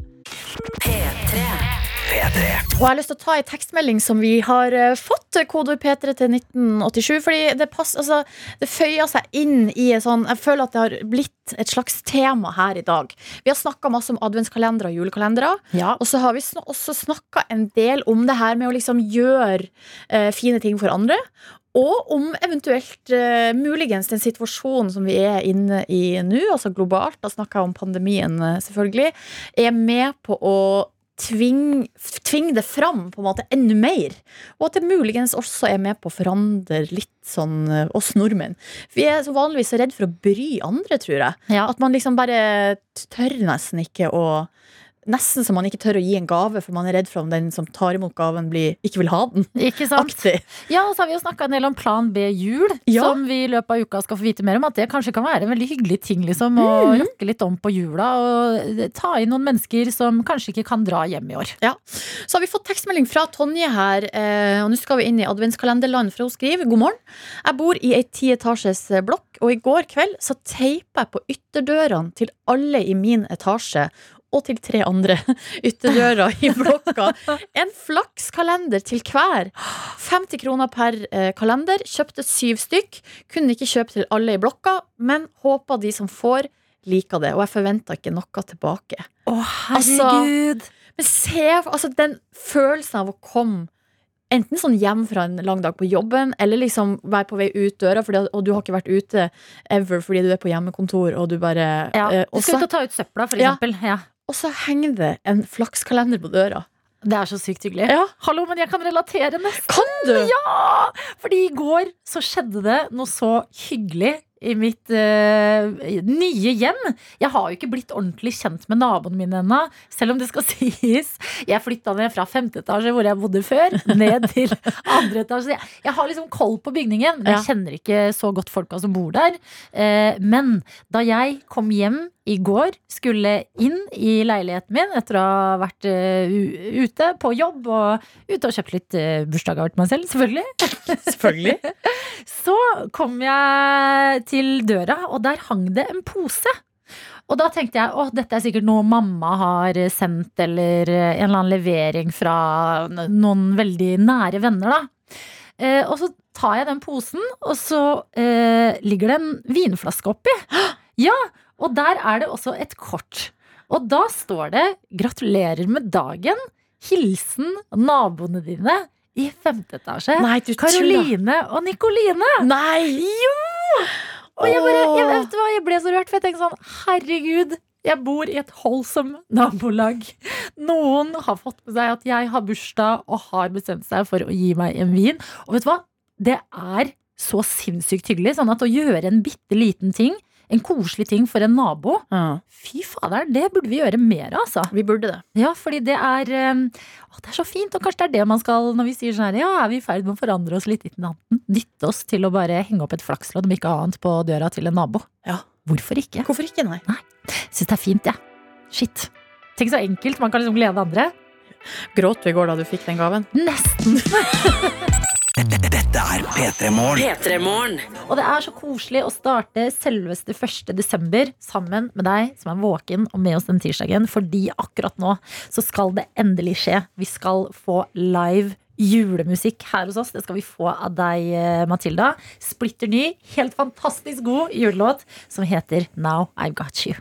Og jeg har lyst til å ta en tekstmelding som vi har eh, fått, eh, kodeord P3 til 1987. Fordi det, pass, altså, det føyer seg inn i en sånn Jeg føler at det har blitt et slags tema her i dag. Vi har snakka masse om adventskalendere og julekalendere. Ja. Og så har vi sn også snakka en del om det her med å liksom gjøre eh, fine ting for andre. Og om eventuelt uh, muligens den situasjonen som vi er inne i nå, altså globalt, da snakker jeg om pandemien selvfølgelig, er med på å tvinge tving det fram på en måte enda mer. Og at det muligens også er med på å forandre litt sånn eh, oss nordmenn. Vi er så vanligvis så redd for å bry andre, tror jeg. Ja. At man liksom bare tør nesten ikke å Nesten som man ikke tør å gi en gave, for man er redd for om den som tar imot gaven, blir, ikke vil ha den. Ikke sant? Ja, og så har vi jo snakka en del om Plan B jul, Ja. som vi i løpet av uka skal få vite mer om. At det kanskje kan være en veldig hyggelig ting, liksom. Å Mm. rokke litt om på jula, og ta inn noen mennesker som kanskje ikke kan dra hjem i år. Ja. Så har vi fått tekstmelding fra Tonje her, eh, og nå skal vi inn i adventskalenderland, for hun skriver god morgen. Jeg bor i ei tietasjes blokk, og i går kveld så teipa jeg på ytterdørene til alle i min etasje. Og til tre andre ytterdører i blokka. En flakskalender til hver. 50 kroner per eh, kalender. Kjøpte syv stykk. Kunne ikke kjøpe til alle i blokka, men håpa de som får, liker det. Og jeg forventer ikke noe tilbake. Å, Altså, Men se altså, den følelsen av å komme Enten sånn hjem fra en lang dag på jobben, eller liksom være på vei ut døra, fordi, og du har ikke vært ute ever fordi du er på hjemmekontor, og du bare Ja. eh, Du skal ut og ta ut søpla, for Ja. eksempel. Ja. Og så henger det en flakskalender på døra. Det er så sykt hyggelig. Ja. Hallo, men jeg kan relatere nesten. Kan du? Ja! Fordi i går så skjedde det noe så hyggelig i mitt uh, nye hjem. Jeg har jo ikke blitt ordentlig kjent med naboene mine ennå, selv om det skal sies. Jeg flytta ned fra femte etasje, hvor jeg bodde før, ned til andre etasje. Jeg, jeg har liksom koll på bygningen, men jeg kjenner ikke så godt folka som bor der. Uh, men da jeg kom hjem i går skulle inn i leiligheten min etter å ha vært uh, ute på jobb og ute og kjøpt litt uh, bursdagsgaver til meg selv, selvfølgelig. Selvfølgelig. Så kom jeg til døra, og der hang det en pose. Og da tenkte jeg at dette er sikkert noe mamma har sendt, eller eh, en eller annen levering fra noen veldig nære venner, da. Eh, og så tar jeg den posen, og så eh, ligger det en vinflaske oppi. Ja, og der er det også et kort. Og da står det 'Gratulerer med dagen'. Hilsen naboene dine i femte etasje. Nei. Karoline og Nikoline. Nei! Jo! Og jeg bare, jeg, vet du hva, jeg ble så rørt, for jeg tenkte sånn Herregud, jeg bor i et holdsomt nabolag. Noen har fått med seg at jeg har bursdag og har bestemt seg for å gi meg en vin. Og vet du hva? Det er så sinnssykt hyggelig. Sånn at å gjøre en bitte liten ting, en koselig ting for en nabo, Ja, fy fader, det burde vi gjøre mer av, altså. vi burde det. Ja, fordi det er eh, å, Det er så fint, og kanskje det er det man skal når vi sier sånn her Ja, er vi i ferd med å forandre oss litt i natten? Dytte oss til å bare henge opp et flakslodd om ikke annet på døra til en nabo. Ja. Hvorfor ikke? Hvorfor ikke, nei? Syns det er fint, jeg. Ja. Shit. Tenk så enkelt. Man kan liksom glede andre. Gråt du i går da du fikk den gaven? Nesten. Er P3 Morgen. Og det er så koselig å starte selveste 1. desember sammen med deg som er våken og med oss den tirsdagen, fordi akkurat nå så skal det endelig skje. Vi skal få live julemusikk her hos oss. Det skal vi få av deg, eh, Matilda. Splitter ny, helt fantastisk god julelåt som heter Now I've Got You.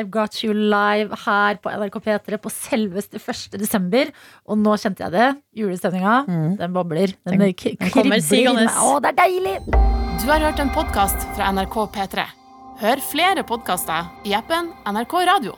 I've Got You live her på NRK P3 på selveste 1. desember. Og nå kjente jeg det. Julestemninga, den bobler. Den, Den- den kommer sigende. Å, det er deilig! Du har hørt en podkast fra NRK P3. Hør flere podkaster i appen NRK Radio.